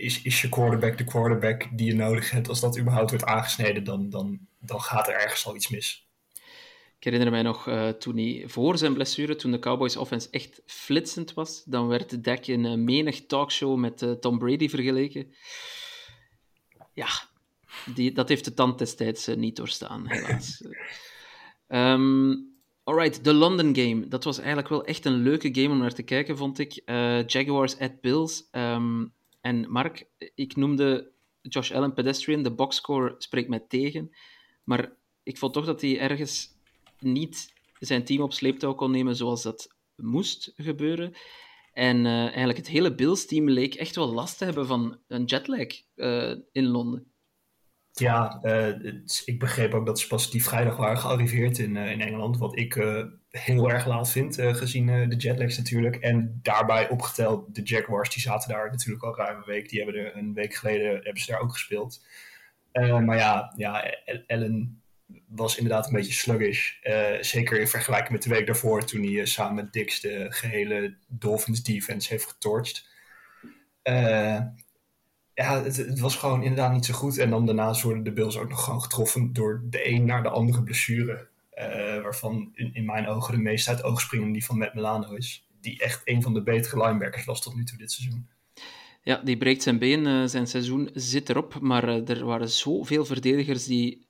is, is je quarterback de quarterback die je nodig hebt, als dat überhaupt wordt aangesneden, dan, dan, dan gaat er ergens al iets mis. Ik herinner mij nog uh, toen hij voor zijn blessure, toen de Cowboys offense echt flitsend was, dan werd Dak in een menig talkshow met uh, Tom Brady vergeleken. Ja, die, dat heeft de tand destijds uh, niet doorstaan, helaas. um, alright, de London game. Dat was eigenlijk wel echt een leuke game om naar te kijken, vond ik. Jaguars at Bills. Um, en Mark, ik noemde Josh Allen pedestrian, de boxscore spreekt mij tegen. Maar ik vond toch dat hij ergens niet zijn team op sleeptouw kon nemen zoals dat moest gebeuren. En uh, eigenlijk het hele Bills-team leek echt wel last te hebben van een jetlag uh, in Londen. Ja, uh, ik begreep ook dat ze pas die vrijdag waren gearriveerd in, in Engeland. Wat ik heel erg laat vind, uh, gezien uh, de jetlags natuurlijk. En daarbij opgeteld, de Jaguars, die zaten daar natuurlijk al ruim een week. Die hebben er een week geleden hebben ze daar ook gespeeld. Uh, maar ja, ja, Ellen was inderdaad een beetje sluggish. Zeker in vergelijking met de week daarvoor, toen hij samen met Dix de gehele Dolphins defense heeft getorcht. Ja, het, het, was gewoon inderdaad niet zo goed. En dan daarnaast worden de Bills ook nog gewoon getroffen door de een naar de andere blessure. Waarvan in, in, mijn ogen de meest uit het oog springen die van Matt Milano is. Die echt een van de betere linebackers was tot nu toe dit seizoen. Ja, die breekt zijn been, zijn seizoen zit erop. Maar er waren zoveel verdedigers die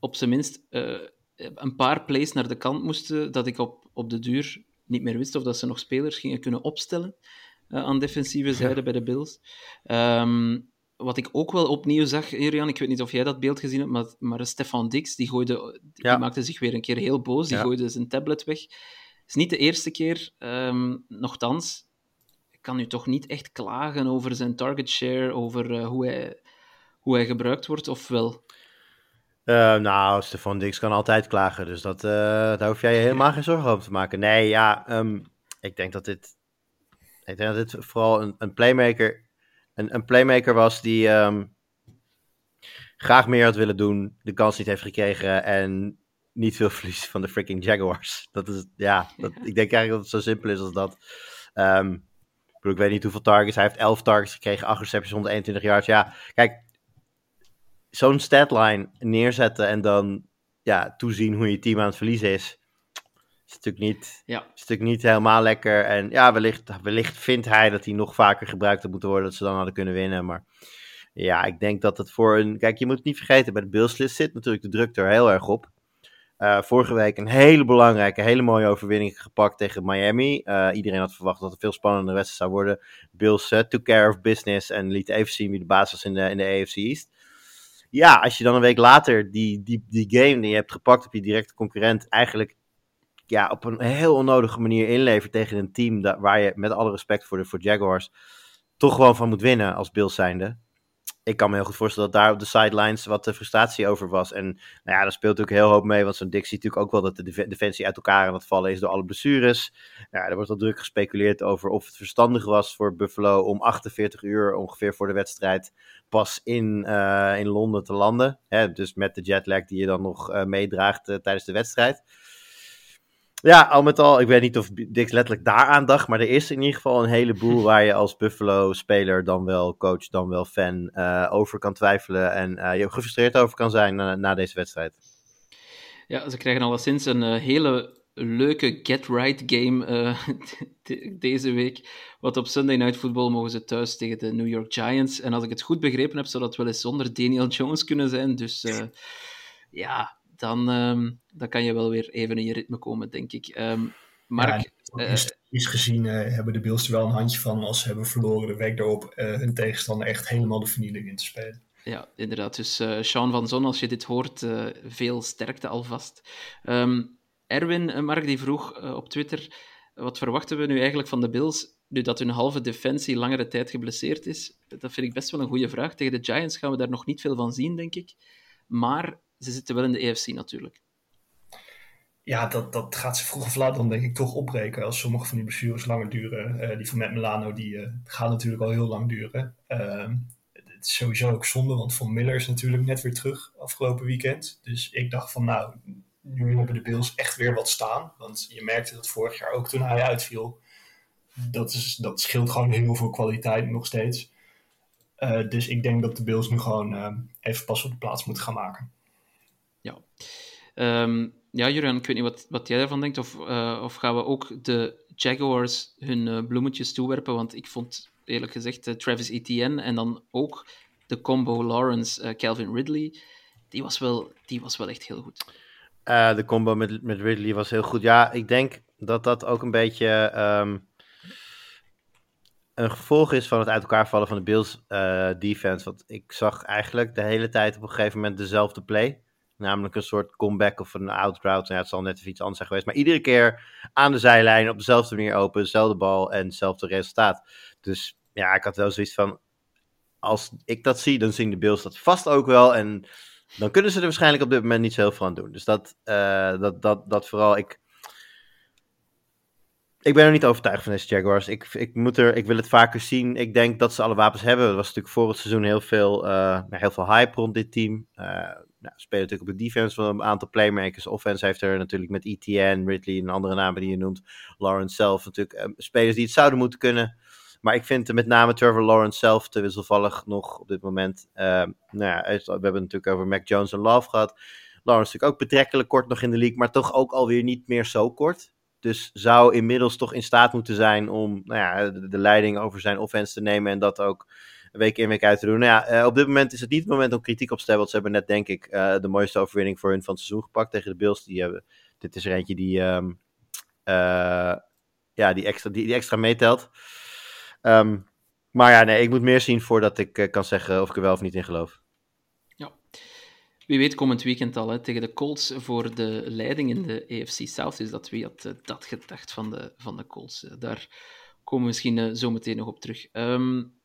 op zijn minst uh, een paar plays naar de kant moesten, dat ik op, op de duur niet meer wist of dat ze nog spelers gingen kunnen opstellen uh, aan defensieve zijde ja. bij de Bills. Um, wat ik ook wel opnieuw zag, Irian, ik weet niet of jij dat beeld gezien hebt, maar, maar Stefan Dix, die, gooide, die ja. maakte zich weer een keer heel boos, die ja. gooide zijn tablet weg. Het is niet de eerste keer, um, nochtans, ik kan u toch niet echt klagen over zijn target share, over uh, hoe, hij, hoe hij gebruikt wordt, of wel? Uh, nou, Stefan Dix kan altijd klagen, dus dat, uh, daar hoef jij je helemaal geen zorgen over te maken. Nee, ja, um, ik denk dat dit, ik denk dat dit vooral een, een playmaker, een, een, playmaker was die um, graag meer had willen doen, de kans niet heeft gekregen en niet veel verlies van de freaking Jaguars. Dat is, ja, dat, ik denk eigenlijk dat het zo simpel is als dat. Um, ik, bedoel, ik weet niet hoeveel targets, hij heeft 11 targets gekregen, 8 recepties, 121 yards. Ja, kijk, zo'n statline neerzetten en dan ja, toezien hoe je team aan het verliezen is, is natuurlijk niet, ja. is natuurlijk niet helemaal lekker. En ja, wellicht, wellicht vindt hij dat hij nog vaker gebruikt had moeten worden, dat ze dan hadden kunnen winnen. Maar ja, ik denk dat het voor een... Kijk, je moet het niet vergeten, bij de Bills zit natuurlijk de druk er heel erg op. Uh, vorige week een hele belangrijke, hele mooie overwinning gepakt tegen Miami. Uh, iedereen had verwacht dat het veel spannender wedstrijd zou worden. Bills uh, took care of business en liet even zien wie de baas was in de, in de AFC East ja, als je dan een week later die, die, die game die je hebt gepakt op je directe concurrent eigenlijk ja, op een heel onnodige manier inlevert tegen een team dat, waar je met alle respect voor de voor Jaguars toch gewoon van moet winnen als Bills zijnde. Ik kan me heel goed voorstellen dat daar op de sidelines wat de frustratie over was. En nou ja, dat speelt natuurlijk heel hoop mee, want zo'n Dick ziet natuurlijk ook wel dat de defensie uit elkaar aan het vallen is door alle blessures. Ja, er wordt al druk gespeculeerd over of het verstandig was voor Buffalo om 48 uur ongeveer voor de wedstrijd pas in, uh, in Londen te landen. Hè, dus met de jetlag die je dan nog uh, meedraagt tijdens de wedstrijd. Ja, al met al, ik weet niet of Dix letterlijk daaraan dacht, maar er is in ieder geval een heleboel waar je als Buffalo-speler, dan wel coach, dan wel fan, over kan twijfelen en je gefrustreerd over kan zijn na deze wedstrijd. Ja, ze krijgen alleszins een hele leuke get-right game uh, deze week. Want op Sunday Night Football mogen ze thuis tegen de New York Giants. En als ik het goed begrepen heb, zou dat wel eens zonder Daniel Jones kunnen zijn. Dus uh, ja, dan, um, dan kan je wel weer even in je ritme komen, denk ik. Um, Mark, ja, historisch gezien uh, hebben de Bills er wel een handje van als ze hebben verloren de week daarop hun tegenstander echt helemaal de vernieling in te spelen. Ja, inderdaad. Dus Sean van Zon, als je dit hoort, veel sterkte alvast. Um, Erwin, Mark, die vroeg uh, op Twitter, wat verwachten we nu eigenlijk van de Bills, nu dat hun halve defensie langere tijd geblesseerd is? Dat vind ik best wel een goede vraag. Tegen de Giants gaan we daar nog niet veel van zien, denk ik. Maar ze zitten wel in de EFC natuurlijk. Ja, dat, dat gaat ze vroeg of laat dan denk ik toch opbreken als sommige van die blessures langer duren. Uh, die van Matt die uh, gaan natuurlijk al heel lang duren. Uh, het is sowieso ook zonde, want Von Miller is natuurlijk net weer terug afgelopen weekend. Dus ik dacht van nou, nu hebben de Bills echt weer wat staan. Want je merkte dat vorig jaar ook toen hij uitviel. Dat, is, dat scheelt gewoon heel veel kwaliteit nog steeds. Uh, dus ik denk dat de Bills nu gewoon even pas op de plaats moeten gaan maken. Ja, um, ja ik weet niet wat, wat jij daarvan denkt. Of, uh, of gaan we ook de Jaguars hun bloemetjes toewerpen? Want ik vond eerlijk gezegd Travis Etienne en dan ook de combo Lawrence-Calvin Ridley. Die was, wel, die was wel echt heel goed. De combo met, met Ridley was heel goed. Ja, ik denk dat dat ook een beetje um, een gevolg is van het uit elkaar vallen van de Bills defense. Want ik zag eigenlijk de hele tijd op een gegeven moment dezelfde play. Namelijk een soort comeback of een out route. Ja, het zal net even iets anders zijn geweest. Maar iedere keer aan de zijlijn op dezelfde manier open. Dezelfde bal en hetzelfde resultaat. Dus ja, ik had wel zoiets van... Als ik dat zie, dan zien de Bills dat vast ook wel. En dan kunnen ze er waarschijnlijk op dit moment niet zo heel veel aan doen. Dus dat, uh, dat, dat, dat vooral. Ik, ik ben er niet overtuigd van deze Jaguars. Ik, ik, moet er, ik wil het vaker zien. Ik denk dat ze alle wapens hebben. Er was natuurlijk voor het seizoen heel veel, uh, heel veel hype rond dit team. Uh, nou, spelen natuurlijk op de defense van een aantal playmakers. Offense heeft er natuurlijk met ETN, Ridley en andere namen die je noemt. Lawrence zelf natuurlijk eh, spelers die het zouden moeten kunnen. Maar ik vind met name Trevor Lawrence zelf te wisselvallig nog op dit moment. Uh, nou ja, we hebben het natuurlijk over Mac Jones en Love gehad. Lawrence natuurlijk ook betrekkelijk kort nog in de league, maar toch ook alweer niet meer zo kort. Dus zou inmiddels toch in staat moeten zijn om nou ja, de, leiding over zijn offense te nemen en dat ook week in week uit te doen. Nou ja, uh, op dit moment is het niet het moment om kritiek op te want ze hebben net denk ik uh, de mooiste overwinning voor hun van het seizoen gepakt tegen de Bills. Die hebben, dit is er eentje die, um, uh, ja, die, extra, die, die extra meetelt. Um, maar ja, nee, ik moet meer zien voordat ik kan zeggen of ik er wel of niet in geloof. Wie weet komend weekend al hè, tegen de Colts voor de leiding in de AFC South. Dus dat wie had dat gedacht van de, van de Colts. Daar komen we misschien zo meteen nog op terug. Um,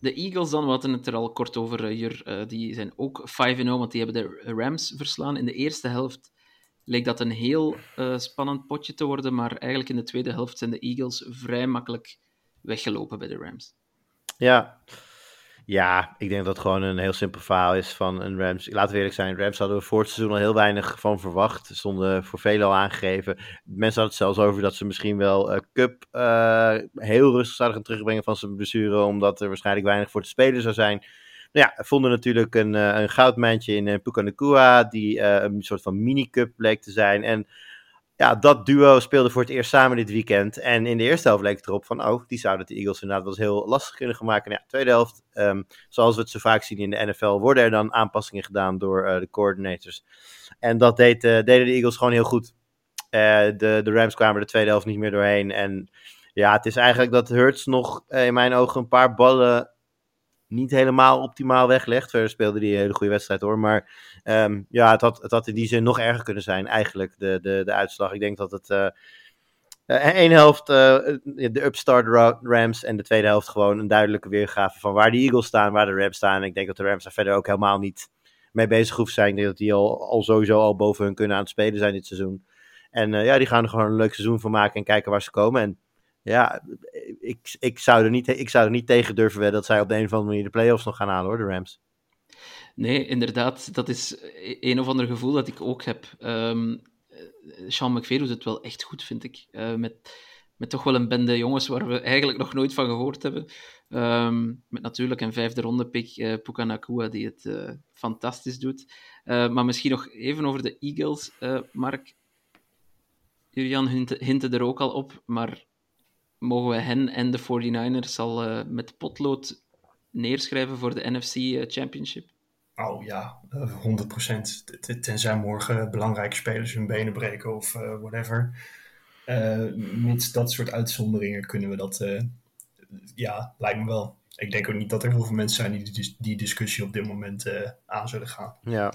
de Eagles dan, we hadden het er al kort over hier. die zijn ook 5-0, want die hebben de Rams verslaan. In de eerste helft leek dat een heel spannend potje te worden. Maar eigenlijk in de tweede helft zijn de Eagles vrij makkelijk weggelopen bij de Rams. Ja, ja, ik denk dat het gewoon een heel simpel verhaal is van een Rams. Laten we eerlijk zijn, Rams hadden we voor het seizoen al heel weinig van verwacht. Stonden voor velen al aangegeven. Mensen hadden het zelfs over dat ze misschien wel uh, Cup uh, heel rustig zouden gaan terugbrengen van zijn blessure, omdat er waarschijnlijk weinig voor te spelen zou zijn. Nou ja, vonden natuurlijk een, uh, een goudmijntje in uh, Pukanakua, die een soort van mini-cup bleek te zijn. En ja, dat duo speelde voor het eerst samen dit weekend. En in de eerste helft leek het erop van, oh, die zouden de Eagles inderdaad wel eens heel lastig kunnen gaan maken. Nou ja, tweede helft, um, zoals we het zo vaak zien in de NFL, worden er dan aanpassingen gedaan door uh, de coordinators. En dat deed, uh, deden de Eagles gewoon heel goed. Uh, de, de Rams kwamen de tweede helft niet meer doorheen. En ja, het is eigenlijk dat Hurts nog in mijn ogen een paar ballen niet helemaal optimaal weglegt. Verder speelde hij een hele goede wedstrijd hoor. Maar um, ja, het had, in die zin nog erger kunnen zijn, eigenlijk, de, de, de uitslag. Ik denk dat het. Uh, helft uh, de upstart Rams en de tweede helft gewoon een duidelijke weergave van waar de Eagles staan, waar de Rams staan. Ik denk dat de Rams daar verder ook helemaal niet mee bezig hoeven zijn. Ik denk dat die al, al sowieso al boven hun kunnen aan het spelen zijn dit seizoen. En ja, die gaan er gewoon een leuk seizoen van maken en kijken waar ze komen. En ja, ik, ik, zou er niet, ik zou er niet tegen durven wedden dat zij op de een of andere manier de playoffs nog gaan halen hoor, de Rams. Nee, inderdaad. Dat is een of ander gevoel dat ik ook heb. Um, Sean McVay doet het wel echt goed, vind ik. Uh, met, met toch wel een bende jongens waar we eigenlijk nog nooit van gehoord hebben. Um, met natuurlijk een vijfde ronde pick, uh, Pukanakua, die het uh, fantastisch doet. maar misschien nog even over de Eagles, Mark. Julian hintte er ook al op, maar mogen we hen en de 49ers al met potlood neerschrijven voor de NFC Championship? Oh ja, 100%. Tenzij morgen belangrijke spelers hun benen breken of uh, whatever. Uh, mits dat soort uitzonderingen kunnen we dat. Uh, ja, lijkt me wel. Ik denk ook niet dat er heel veel mensen zijn die die, die discussie op dit moment aan zullen gaan. Ja.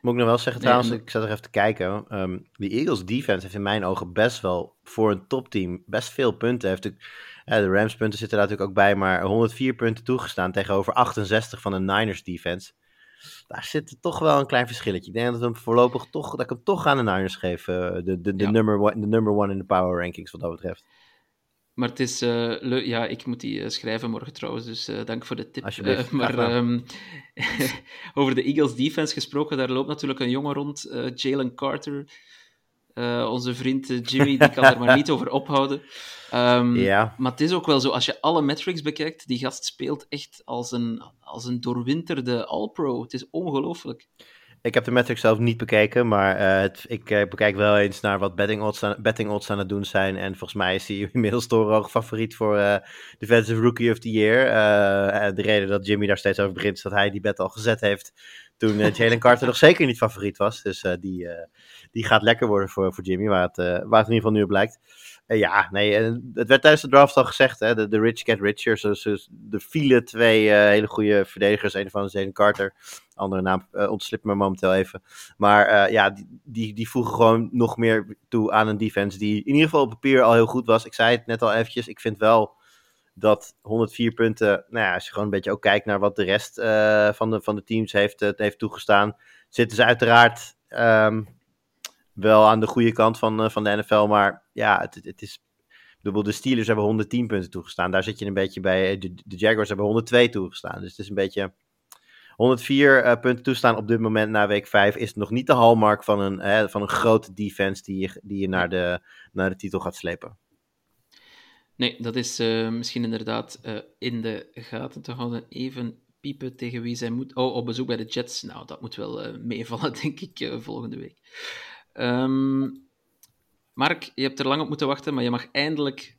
Moet ik nog wel zeggen trouwens, ik zat er even te kijken. Um, de Eagles defense heeft in mijn ogen best wel voor een topteam best veel punten. Heeft de, de Rams punten zitten daar natuurlijk ook bij, maar 104 punten toegestaan tegenover 68 van de Niners defense daar zit toch wel een klein verschilletje. Ik denk dat, we hem voorlopig toch, dat ik hem toch aan de Niners geef. Uh, de, de, de, ja. number one, de number one in de power rankings wat dat betreft. Maar het is uh, leuk. Ja, ik moet die uh, schrijven morgen trouwens, dus uh, dank voor de tip. maar um, over de Eagles defense gesproken, daar loopt natuurlijk een jongen rond, Jalen Carter. onze vriend Jimmy, die kan er maar niet over ophouden. Um, ja. Maar het is ook wel zo, als je alle metrics bekijkt, die gast speelt echt als een, als een doorwinterde All-Pro. Het is ongelooflijk. Ik heb de metrics zelf niet bekeken, maar uh, het, ik uh, bekijk wel eens naar wat betting odds, aan, betting odds aan het doen zijn. En volgens mij is hij inmiddels toch favoriet voor uh, Defensive Rookie of the Year. de reden dat Jimmy daar steeds over begint, is dat hij die bet al gezet heeft toen Jalen Carter nog zeker niet favoriet was. Dus die, die gaat lekker worden voor, voor Jimmy, waar het, waar het in ieder geval nu op lijkt. Uh, ja, nee, uh, het werd tijdens de draft al gezegd, hè, de, rich get richer. Dus, dus de vielen twee uh, hele goede verdedigers. Een van Zayden Carter, andere naam ontslipt me momenteel even. Maar ja, die, die, die voegen gewoon nog meer toe aan een defense die in ieder geval op papier al heel goed was. Ik zei het net al eventjes, ik vind wel dat 104 punten, nou ja, als je gewoon een beetje ook kijkt naar wat de rest van, de, van de teams heeft, heeft toegestaan, zitten ze uiteraard... Um, wel aan de goede kant van, uh, van de NFL. Maar ja, het, het is. De Steelers hebben 110 punten toegestaan. Daar zit je een beetje bij. De, de Jaguars hebben 102 toegestaan. Dus het is een beetje. 104 uh, punten toestaan op dit moment na week 5 is nog niet de hallmark van een, hè, van een grote defense die je, die je naar, de, naar de titel gaat slepen. Nee, dat is misschien inderdaad in de gaten te houden. Even piepen tegen wie zij moet. Oh, op bezoek bij de Jets. Nou, dat moet wel meevallen, denk ik, volgende week. Um, Mark, je hebt er lang op moeten wachten, maar je mag eindelijk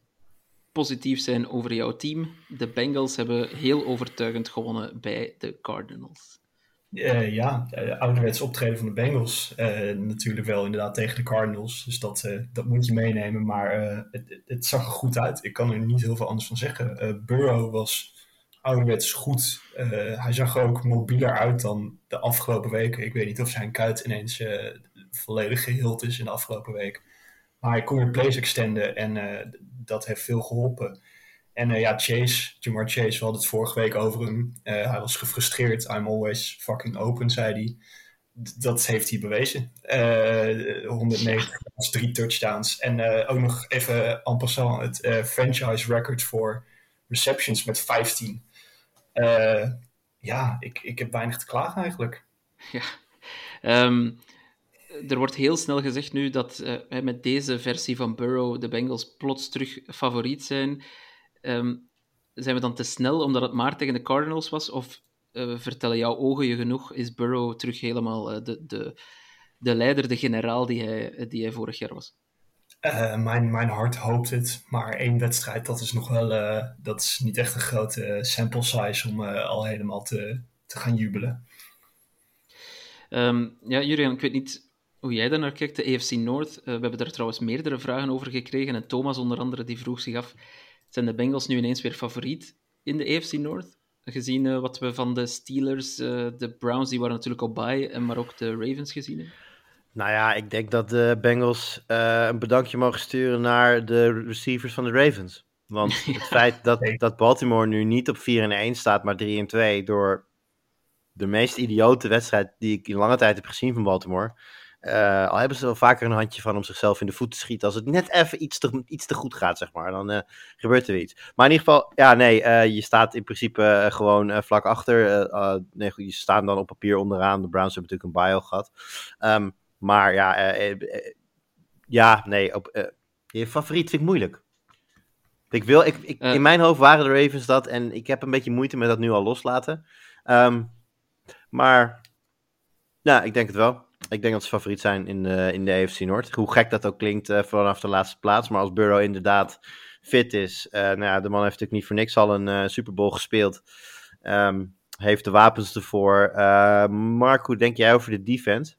positief zijn over jouw team. De Bengals hebben heel overtuigend gewonnen bij de Cardinals. Uh, ja, uh, ouderwets optreden van de Bengals. Uh, natuurlijk wel inderdaad tegen de Cardinals. Dus dat, dat moet je meenemen. Maar het, het, zag er goed uit. Ik kan er niet heel veel anders van zeggen. Burrow was ouderwets goed. hij zag er ook mobieler uit dan de afgelopen weken. Ik weet niet of zijn kuit ineens volledig geheeld is in de afgelopen week. Maar hij kon weer plays extenden en dat heeft veel geholpen. En uh, ja, Chase, Jamar Chase, we hadden het vorige week over hem. Uh, hij was gefrustreerd. I'm always fucking open, zei hij. Dat heeft hij bewezen. Uh, 190 drie touchdowns. En ook nog even en passant het franchise record voor receptions met 15. ja, ik, ik heb weinig te klagen eigenlijk. Ja, um, er wordt heel snel gezegd nu dat uh, met deze versie van Burrow de Bengals plots terug favoriet zijn. Um, zijn we dan te snel omdat het maar tegen de Cardinals was? Of uh, vertellen jouw ogen je genoeg? Is Burrow terug helemaal uh, de, de, de leider, de generaal die hij, die hij vorig jaar was? Mijn, mijn hart hoopt het, maar één wedstrijd, dat is nog wel, dat is niet echt een grote sample size om al helemaal te, te gaan jubelen. Um, ja, Julian, ik weet niet hoe jij daar naar kijkt, de AFC North. we hebben daar trouwens meerdere vragen over gekregen en Thomas onder andere, die vroeg zich af zijn de Bengals nu ineens weer favoriet in de AFC North? Gezien uh, wat we van de Steelers, uh, de Browns, die waren natuurlijk op bye, en maar ook de Ravens gezien hebben? Nou ja, ik denk dat de Bengals uh, een bedankje mogen sturen naar de receivers van de Ravens. Want het feit dat, dat Baltimore nu niet op 4 en 1 staat, maar 3 en 2, door de meest idiote wedstrijd die ik in lange tijd heb gezien van Baltimore, uh, al hebben ze wel vaker een handje van om zichzelf in de voet te schieten. Als het net even iets te, iets te goed gaat, zeg maar. Dan uh, gebeurt er iets. Maar in ieder geval, ja, nee. Uh, je staat in principe gewoon vlak achter. nee, goed, je staan dan op papier onderaan. De Browns hebben natuurlijk een bio gehad. Um, maar ja, ja, nee. Op, je favoriet vind ik moeilijk. Ik wil, ik, ik in mijn hoofd waren de Ravens dat. En ik heb een beetje moeite met dat nu al loslaten. Um, maar, ja, ik denk het wel. Ik denk dat ze favoriet zijn in de, in de AFC Noord. Hoe gek dat ook klinkt uh, vanaf de laatste plaats. Maar als Burrow inderdaad fit is. Uh, nou ja, de man heeft natuurlijk niet voor niks al een uh, Super Bowl gespeeld. Um, heeft de wapens ervoor. Mark, hoe denk jij over de defense?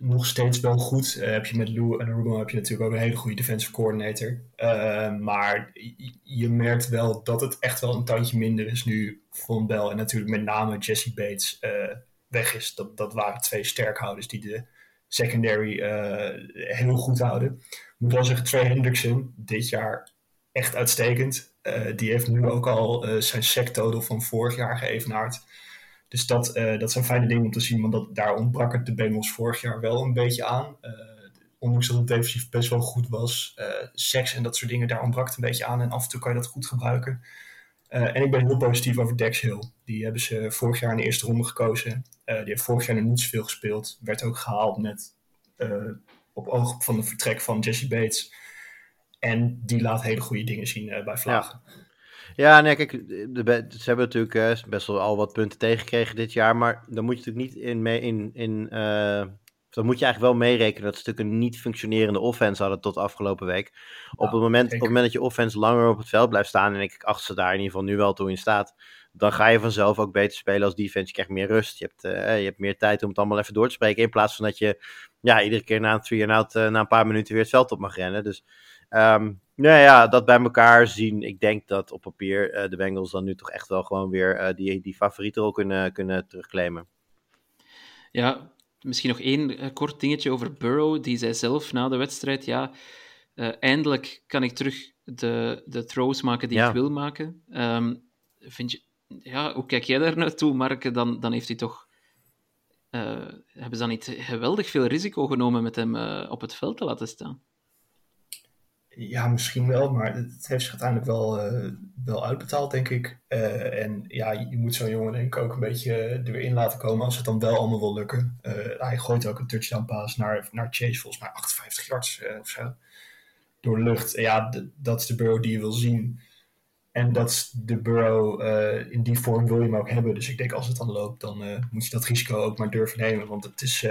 Nog steeds wel goed. heb je met Lou en Aruba heb je natuurlijk ook een hele goede defensive coordinator. maar je merkt wel dat het echt wel een tandje minder is nu Von Bell en natuurlijk met name Jesse Bates weg is. Dat, dat waren twee sterkhouders die de secondary uh, heel goed houden. Ik moet wel zeggen, Trey Hendrickson, dit jaar echt uitstekend. Die heeft nu ook al zijn sec total van vorig jaar geëvenaard. Dus dat, dat zijn fijne dingen om te zien, want dat, daar ontbrak het de Bengals vorig jaar wel een beetje aan. ondanks dat het defensief best wel goed was. seks en dat soort dingen, daar ontbrak het een beetje aan. En af en toe kan je dat goed gebruiken. En ik ben heel positief over Dex Hill. Die hebben ze vorig jaar in de eerste ronde gekozen. Die heeft vorig jaar nog niet zoveel gespeeld. Werd ook gehaald met op oog van het vertrek van Jesse Bates. En die laat hele goede dingen zien bij Vlagen. Ja, nee, kijk, de, ze hebben natuurlijk best wel al wat punten tegengekregen dit jaar. Maar dan moet je natuurlijk niet in, in, in dan moet je eigenlijk wel meerekenen dat ze natuurlijk een niet functionerende offense hadden tot afgelopen week. Op, het moment, op het moment dat je offense langer op het veld blijft staan, en ik acht ze daar in ieder geval nu wel toe in staat, dan ga je vanzelf ook beter spelen als defense. Je krijgt meer rust, je hebt, uh, je hebt meer tijd om het allemaal even door te spreken, in plaats van dat je ja, iedere keer na een three and out, uh, na een paar minuten weer het veld op mag rennen. Dus um, nou ja, dat bij elkaar zien. Ik denk dat op papier uh, de Bengals dan nu toch echt wel gewoon weer die, die favoriete rol kunnen, kunnen terugclaimen. Ja, Misschien nog één kort dingetje over Burrow. Die zei zelf na de wedstrijd: Ja, eindelijk kan ik terug de, de throws maken die ja. ik wil maken. Um, vind je, ja, hoe kijk jij daar naartoe, Mark? Dan, dan heeft hij toch. Uh, hebben ze dan niet geweldig veel risico genomen met hem op het veld te laten staan? Ja, misschien wel, maar het heeft zich uiteindelijk wel, uh, wel uitbetaald, denk ik. En ja, je moet zo'n jongen denk ik ook een beetje er weer in laten komen als het dan wel allemaal wil lukken. Hij gooit ook een touchdown pass naar, naar Chase, volgens mij 58 yards of zo. Door de lucht. Ja, dat is de Burrow die je wil zien. En dat de Burrow, in die vorm wil je hem ook hebben. Dus ik denk als het dan loopt, dan moet je dat risico ook maar durven nemen. Want het is,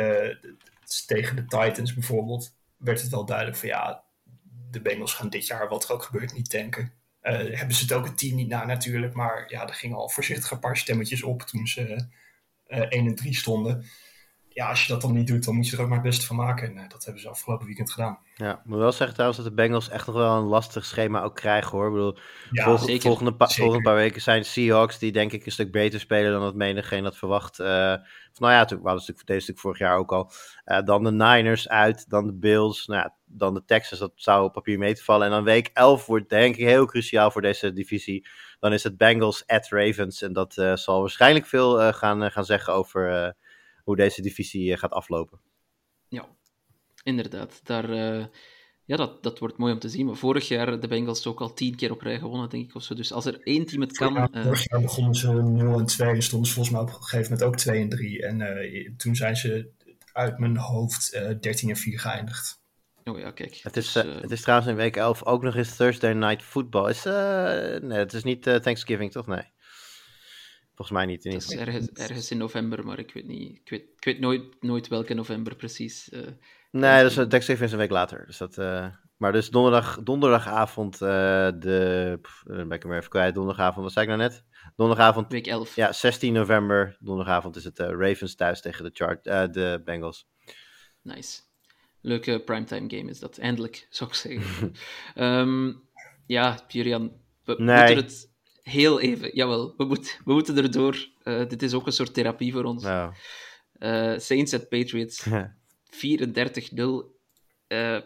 is tegen de Titans bijvoorbeeld, werd het wel duidelijk van ja de Bengals gaan dit jaar, wat er ook gebeurt, niet tanken. Hebben ze het ook het team niet na natuurlijk, maar ja, er gingen al voorzichtig een paar stemmetjes op toen ze uh, eh, 1 en 3 stonden. Ja, als je dat dan niet doet, dan moet je er ook maar het beste van maken. En uh, dat hebben ze afgelopen weekend gedaan. Ja, ik moet wel zeggen trouwens dat de Bengals echt nog wel een lastig schema ook krijgen hoor. Ik bedoel, ja, volgende, zeker, volgende, pa zeker. volgende paar weken zijn Seahawks die denk ik een stuk beter spelen dan dat menigeen had verwacht. Uh, nou ja, toen hadden stuk, deze stuk vorig jaar ook al. Uh, dan de Niners uit, dan de Bills, nou ja, dan de Texans. Dat zou op papier mee te vallen. En dan week 11 wordt denk ik heel cruciaal voor deze divisie. Dan is het Bengals at Ravens. En dat uh, zal waarschijnlijk veel gaan, gaan zeggen over hoe deze divisie gaat aflopen. Ja, inderdaad. Daar, uh, ja, dat, dat wordt mooi om te zien. Maar vorig jaar de Bengals ook al tien keer op rij gewonnen, denk ik. Of zo. Dus als er één team het kan... Ja, uh, vorig jaar begonnen ze 0 en 2 en stonden ze volgens mij op een gegeven moment ook 2 en 3. En uh, toen zijn ze uit mijn hoofd 13 en 4 geëindigd. Oh ja, kijk. Het is, dus, het is trouwens in week 11 ook nog eens Thursday Night Football. Is, nee, het is niet Thanksgiving, toch? Nee. Volgens mij niet. In het is ergens, ergens, in november, maar ik weet niet. Ik weet, ik weet nooit, nooit welke november precies. Uh, nee, dat is, Thanksgiving is een week later. Dus dat, uh, maar dus donderdag, donderdagavond, uh, de. Pff, ben ik hem even kwijt. Donderdagavond, wat zei ik nou net? Donderdagavond. Week 11. Ja, 16 november. Donderdagavond is het Ravens thuis tegen de, chart, de Bengals. Nice. Leuke primetime game is dat. Eindelijk, zou ik zeggen. um, ja, Jurian, we nee. moeten het heel even, jawel, we, moet, we moeten erdoor. Uh, dit is ook een soort therapie voor ons. Nou. Uh, Saints at Patriots, 34-0. Uh, eh,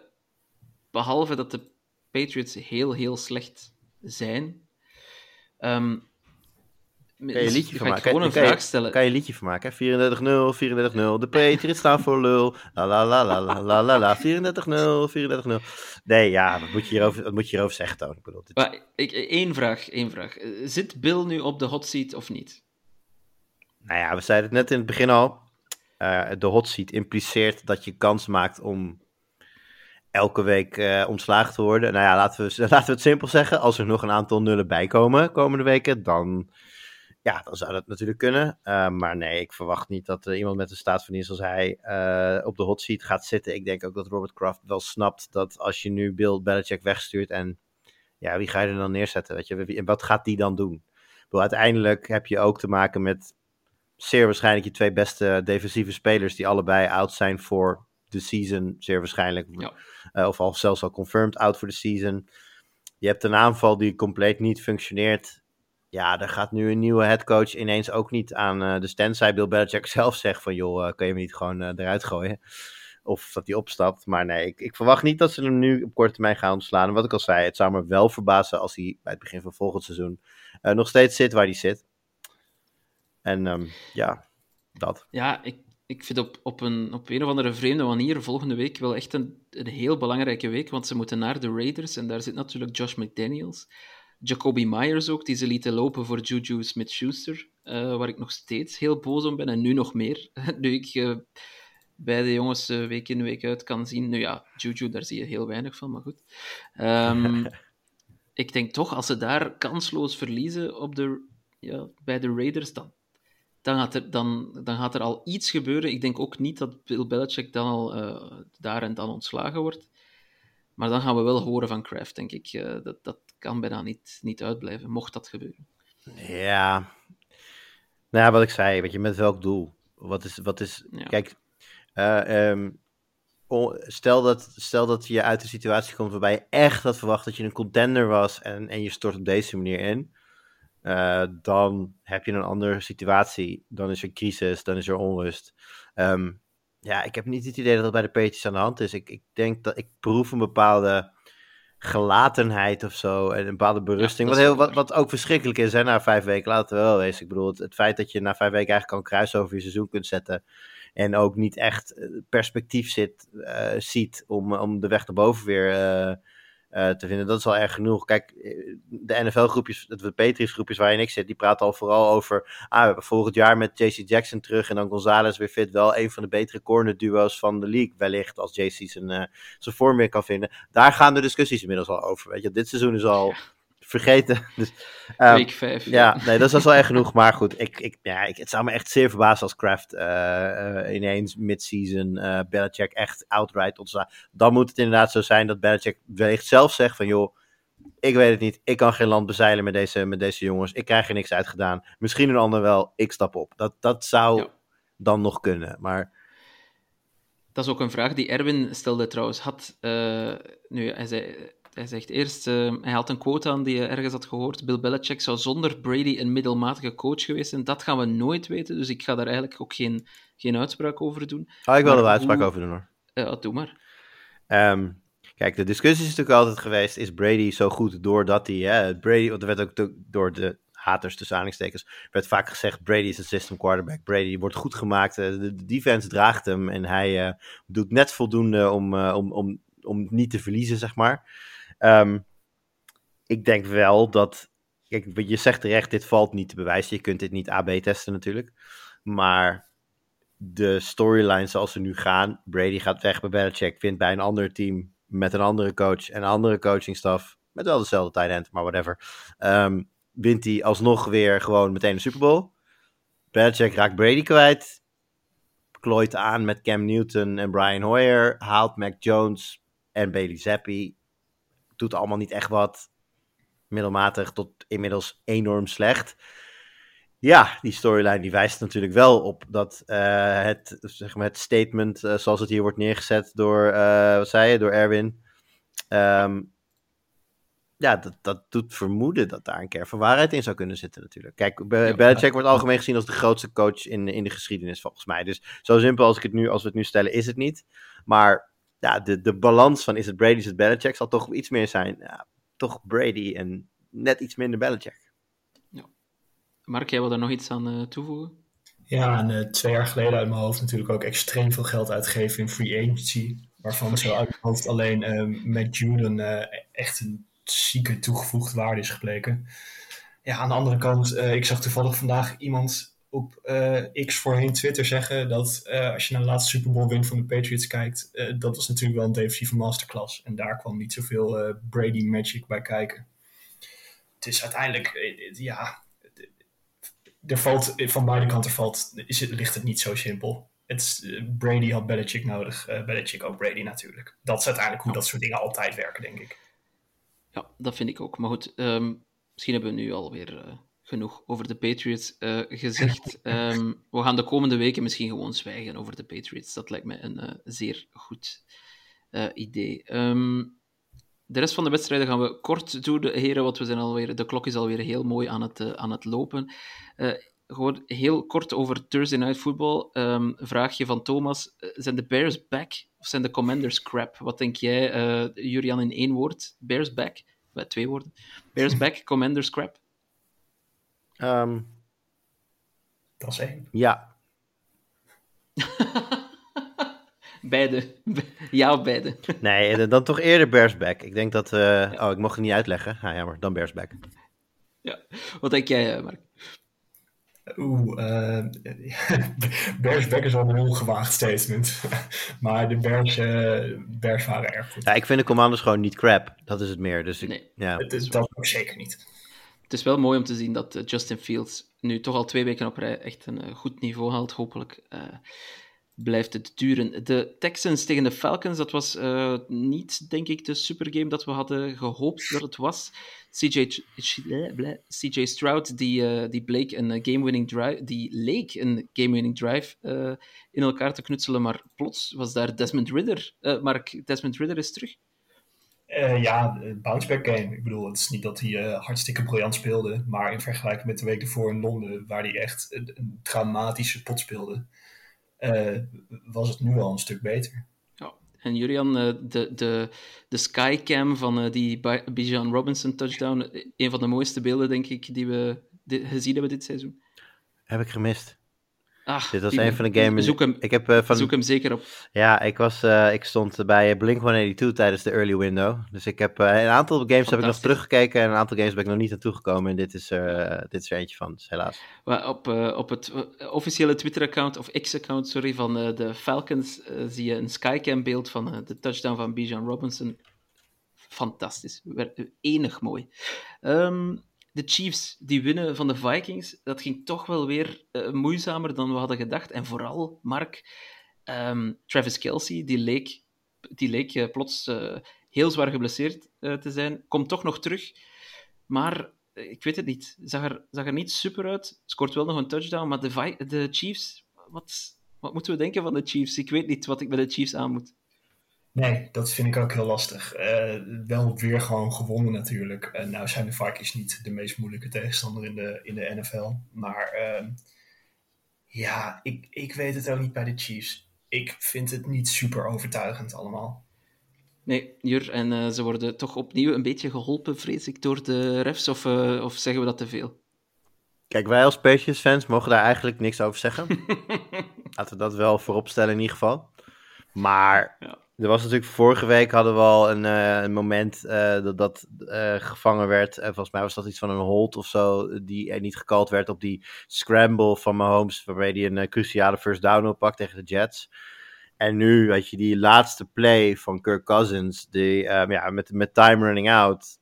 behalve dat de Patriots heel, heel slecht zijn. Um, kan je liedje van maken? Gewoon een kan, vraag stellen. Kan je liedje van maken? 34-0, 34-0. De Patriots staan voor lul. La la la la la la la la. 34-0, 34-0. Nee, ja, wat moet je hierover, wat moet je hierover zeggen, Toon? Ik bedoel, dit... maar, ik, één vraag, één vraag. Zit Bill nu op de hot seat of niet? Nou ja, we zeiden het net in het begin al. Uh, de hot seat impliceert dat je kans maakt om elke week uh, ontslagen te worden. Nou ja, laten we, laten we het simpel zeggen. Als er nog een aantal nullen bij komen komende weken, dan ja, dan zou dat natuurlijk kunnen. Uh, maar nee, ik verwacht niet dat uh, iemand met een staat van dienst als hij uh, op de hot seat gaat zitten. Ik denk ook dat Robert Kraft wel snapt dat als je nu Bill Belichick wegstuurt en ja, wie ga je er dan neerzetten? Weet je? En wat gaat die dan doen? Bedoel, uiteindelijk heb je ook te maken met zeer waarschijnlijk je twee beste defensieve spelers die allebei out zijn voor de season, zeer waarschijnlijk. Ja. of al zelfs al confirmed out voor de season. Je hebt een aanval die compleet niet functioneert ja, daar gaat nu een nieuwe headcoach ineens ook niet aan uh, de stand. Zij Bill Belichick zelf zegt van, joh, uh, kan je me niet gewoon uh, eruit gooien? Of dat hij opstapt. Maar nee, ik, ik, verwacht niet dat ze hem nu op korte termijn gaan ontslaan. En wat ik al zei, het zou me wel verbazen als hij bij het begin van volgend seizoen nog steeds zit waar hij zit. En um, ja, dat. Ja, ik, ik vind op, op, een, op een of andere vreemde manier volgende week wel echt een, een heel belangrijke week. Want ze moeten naar de Raiders en daar zit natuurlijk Josh McDaniels. Jacoby Myers ook, die ze lieten lopen voor Juju Smith-Schuster, uh, waar ik nog steeds heel boos om ben en nu nog meer. nu ik uh, bij de jongens uh, week in week uit kan zien. Nu ja, Juju, daar zie je heel weinig van, maar goed. Um, ik denk toch, als ze daar kansloos verliezen op de, ja, bij de Raiders, dan, dan, gaat er, dan, dan gaat er al iets gebeuren. Ik denk ook niet dat Bill Belichick dan al daar en dan ontslagen wordt. Maar dan gaan we wel horen van Kraft, denk ik. dat, dat kan bijna niet, niet uitblijven, mocht dat gebeuren. Ja, nou ja, wat ik zei, weet je, met welk doel? Wat is, wat is ja. kijk, uh, um, stel, dat, stel dat je uit de situatie komt waarbij je echt had verwacht dat je een contender was en, en je stort op deze manier in. Uh, dan heb je een andere situatie. Dan is er crisis, dan is er onrust. Um, ja, ik heb niet het idee dat dat bij de Patriots aan de hand is. Ik, ik denk dat ik proef een bepaalde gelatenheid of zo. En een bepaalde berusting. wat, heel, wat, wat ook verschrikkelijk is hè, na vijf weken. Laten we wel wezen. Ik bedoel, het, het, feit dat je na vijf weken eigenlijk kan kruisen over je seizoen kunt zetten. En ook niet echt eh, perspectief zit, uh, ziet om, om de weg naar boven weer uh, eh, te vinden. Dat is al erg genoeg. Kijk, eh, de NFL-groepjes, de Patriots-groepjes waarin ik zit, die praten al vooral over. Ah, we hebben volgend jaar met JC Jackson terug en dan Gonzalez weer fit. Wel een van de betere corner-duo's van de league. Wellicht als JC zijn, uh, zijn vorm weer kan vinden. Daar gaan de discussies inmiddels al over. Weet je, dit seizoen is al vergeten. Dus, um, Week 5. Ja, nee, dat is wel echt genoeg. Maar goed, ik, ik, ja, ik, het zou me echt zeer verbazen als Kraft uh, uh, ineens mid-season uh, Belichick echt outright ontslaan. Dan moet het inderdaad zo zijn dat Belichick wellicht zelf zegt van joh, ik weet het niet. Ik kan geen land bezeilen met deze, met deze jongens. Ik krijg er niks uit gedaan. Misschien een ander wel. Ik stap op. Dat, dat zou ja. dan nog kunnen. Maar dat is ook een vraag die Erwin stelde trouwens. Had, uh, nu, hij, zei, hij zegt eerst, uh, hij had een quote aan die hij ergens had gehoord. Bill Belichick zou zonder Brady een middelmatige coach geweest zijn. Dat gaan we nooit weten, dus ik ga daar eigenlijk ook geen, geen uitspraak over doen. Oh, ik wil er wel uitspraak hoe... over doen hoor. Uh, doe maar. Um, kijk, de discussie is natuurlijk altijd geweest, is Brady zo goed doordat hij... Hè, Brady, want er werd ook door de haters tussen aanhalingstekens, werd vaak gezegd, Brady is een system quarterback. Brady wordt goed gemaakt, de, de defense draagt hem en hij uh, doet net voldoende om, uh, om, om, om niet te verliezen, zeg maar. Um, ik denk wel dat, kijk, je zegt terecht, dit valt niet te bewijzen. Je kunt dit niet AB testen natuurlijk. Maar de storyline zoals ze nu gaan, Brady gaat weg bij Belichick, vindt bij een ander team met een andere coach en een andere coachingstaf, met wel dezelfde tight end, maar whatever. Um, wint hij alsnog weer gewoon meteen de Super Bowl. Belichick raakt Brady kwijt. Klooit aan met Cam Newton en Brian Hoyer. Haalt Mac Jones en Bailey Zappi. Doet allemaal niet echt wat. Middelmatig tot inmiddels enorm slecht. Ja, die storyline die wijst natuurlijk wel op dat uh, het, zeg maar het statement, uh, zoals het hier wordt neergezet door, uh, wat zei je, door Erwin. Um, ja, dat, dat doet vermoeden dat daar een kern van waarheid in zou kunnen zitten natuurlijk. Kijk, Be ja, Belichick wordt algemeen gezien als de grootste coach in, in de geschiedenis volgens mij. Dus zo simpel als, ik het nu, als we het nu stellen is het niet. Maar ja, de, de balans van is het Brady, is het Belichick zal toch iets meer zijn. Ja, toch Brady en net iets minder Belichick. Ja. Mark, jij wil daar nog iets aan uh, toevoegen? Ja, en uh, twee jaar geleden uit mijn hoofd natuurlijk ook extreem veel geld uitgegeven in free agency. Waarvan zo uit mijn hoofd alleen uh, met Juden echt een zieke toegevoegde waarde is gebleken. Ja, aan de andere kant, uh, ik zag toevallig vandaag iemand op uh, X voorheen Twitter zeggen dat uh, als je naar de laatste Super Bowl win van de Patriots kijkt, dat was natuurlijk wel een defensieve masterclass. En daar kwam niet zoveel Brady magic bij kijken. Het is uiteindelijk, ja, er valt, van beide kanten valt, is het, ligt het niet zo simpel. Het Brady had Belichick nodig, Belichick ook Brady natuurlijk. Dat is uiteindelijk hoe dat soort dingen altijd werken, denk ik. Ja, dat vind ik ook. Maar goed, um, misschien hebben we nu alweer genoeg over de Patriots uh, gezegd. Um, we gaan de komende weken misschien gewoon zwijgen over de Patriots. Dat lijkt me een uh, zeer goed idee. Um, de rest van de wedstrijden gaan we kort doen, heren, want we zijn alweer, de klok is alweer heel mooi aan het, aan het lopen. gewoon heel kort over Thursday Night Football. Um, vraagje van Thomas. Zijn de Bears back of zijn de Commanders crap? Wat denk jij, Jurian, in één woord? Bears back? Bij twee woorden. Bears back, Commanders crap? Um, dat is één. Ja. beide. Ja of beide? nee, dan toch eerder Bears back. Ik denk dat... Uh, ja. Oh, ik mocht het niet uitleggen. Nou, jammer. Dan Bears back. Ja. Wat denk jij, Mark? Oeh, uh, Bears is wel een heel gewaagd statement. maar de Bears, uh, Bears waren erg goed. Ja, ik vind de Commanders gewoon niet crap. Dat is het meer. Dus ik, nee, ja. het is, dat ook zeker niet. Het is wel mooi om te zien dat uh, Justin Fields nu toch al twee weken op rij echt een goed niveau haalt. Hopelijk blijft het duren. De Texans tegen de Falcons, dat was niet, denk ik, de supergame dat we hadden gehoopt dat het was. CJ, CJ Stroud, die, die bleek een game-winning drive, die leek een game-winning drive in elkaar te knutselen, maar plots was daar Desmond Ridder. Mark, Desmond Ridder is terug. Ja, bounceback game. Ik bedoel, het is niet dat hij hartstikke briljant speelde, maar in vergelijking met de week ervoor in Londen, waar hij echt een, een traumatische pot speelde, uh, was het nu al een stuk beter. Ja, en Julian, de, de, de skycam van die Bijan Robinson touchdown, een van de mooiste beelden, denk ik, die we gezien hebben dit seizoen. Heb ik gemist. Ah, Dit was een van de games. Zoek hem, ik heb eh, van. zoek hem zeker op. Ja, ik, was, eh, ik stond bij Blink 182 tijdens de early window. Dus ik heb eh, een aantal games heb ik nog teruggekeken en een aantal games ben ik nog niet naartoe gekomen. En dit is, er, dit is er eentje van, dus helaas. Maar Op, op het officiële Twitter-account, of X-account, sorry, van de Falcons zie je een skycam-beeld van de touchdown van Bijan Robinson. Fantastisch. Enig mooi. Ehm, de Chiefs, die winnen van de Vikings, dat ging toch wel weer eh, moeizamer dan we hadden gedacht. En vooral, Mark, ehm, Travis Kelsey, die leek, die leek eh, plots eh, heel zwaar geblesseerd te zijn, komt toch nog terug. Maar ik weet het niet. Zag er, zag er niet super uit. Scoort wel nog een touchdown. Maar de, de Chiefs, wat, wat moeten we denken van de Chiefs? Ik weet niet wat ik met de Chiefs aan moet. Nee, dat vind ik ook heel lastig. Eh, wel weer gewoon gewonnen natuurlijk. Eh, nou zijn de Vikings niet de meest moeilijke tegenstander in de, in de NFL. Maar ehm, ja, ik, ik weet het ook niet bij de Chiefs. Ik vind het niet super overtuigend allemaal. Nee, Jur, en eh, ze worden toch opnieuw een beetje geholpen, vrees ik, door de refs. Of, eh, of zeggen we dat te veel? Kijk, wij als Patriots fans mogen daar eigenlijk niks over zeggen. Laten we dat wel voorop stellen in ieder geval. Maar Ja. Er was natuurlijk vorige week hadden we al een, eh, moment eh, dat dat eh, gevangen werd. En volgens mij was dat iets van een hold of zo, die er niet gekald werd op die scramble van Mahomes, waarmee hij een cruciale first down oppakt tegen de Jets. En nu, weet je, die laatste play van Kirk Cousins, die, ehm, ja, met, met time running out,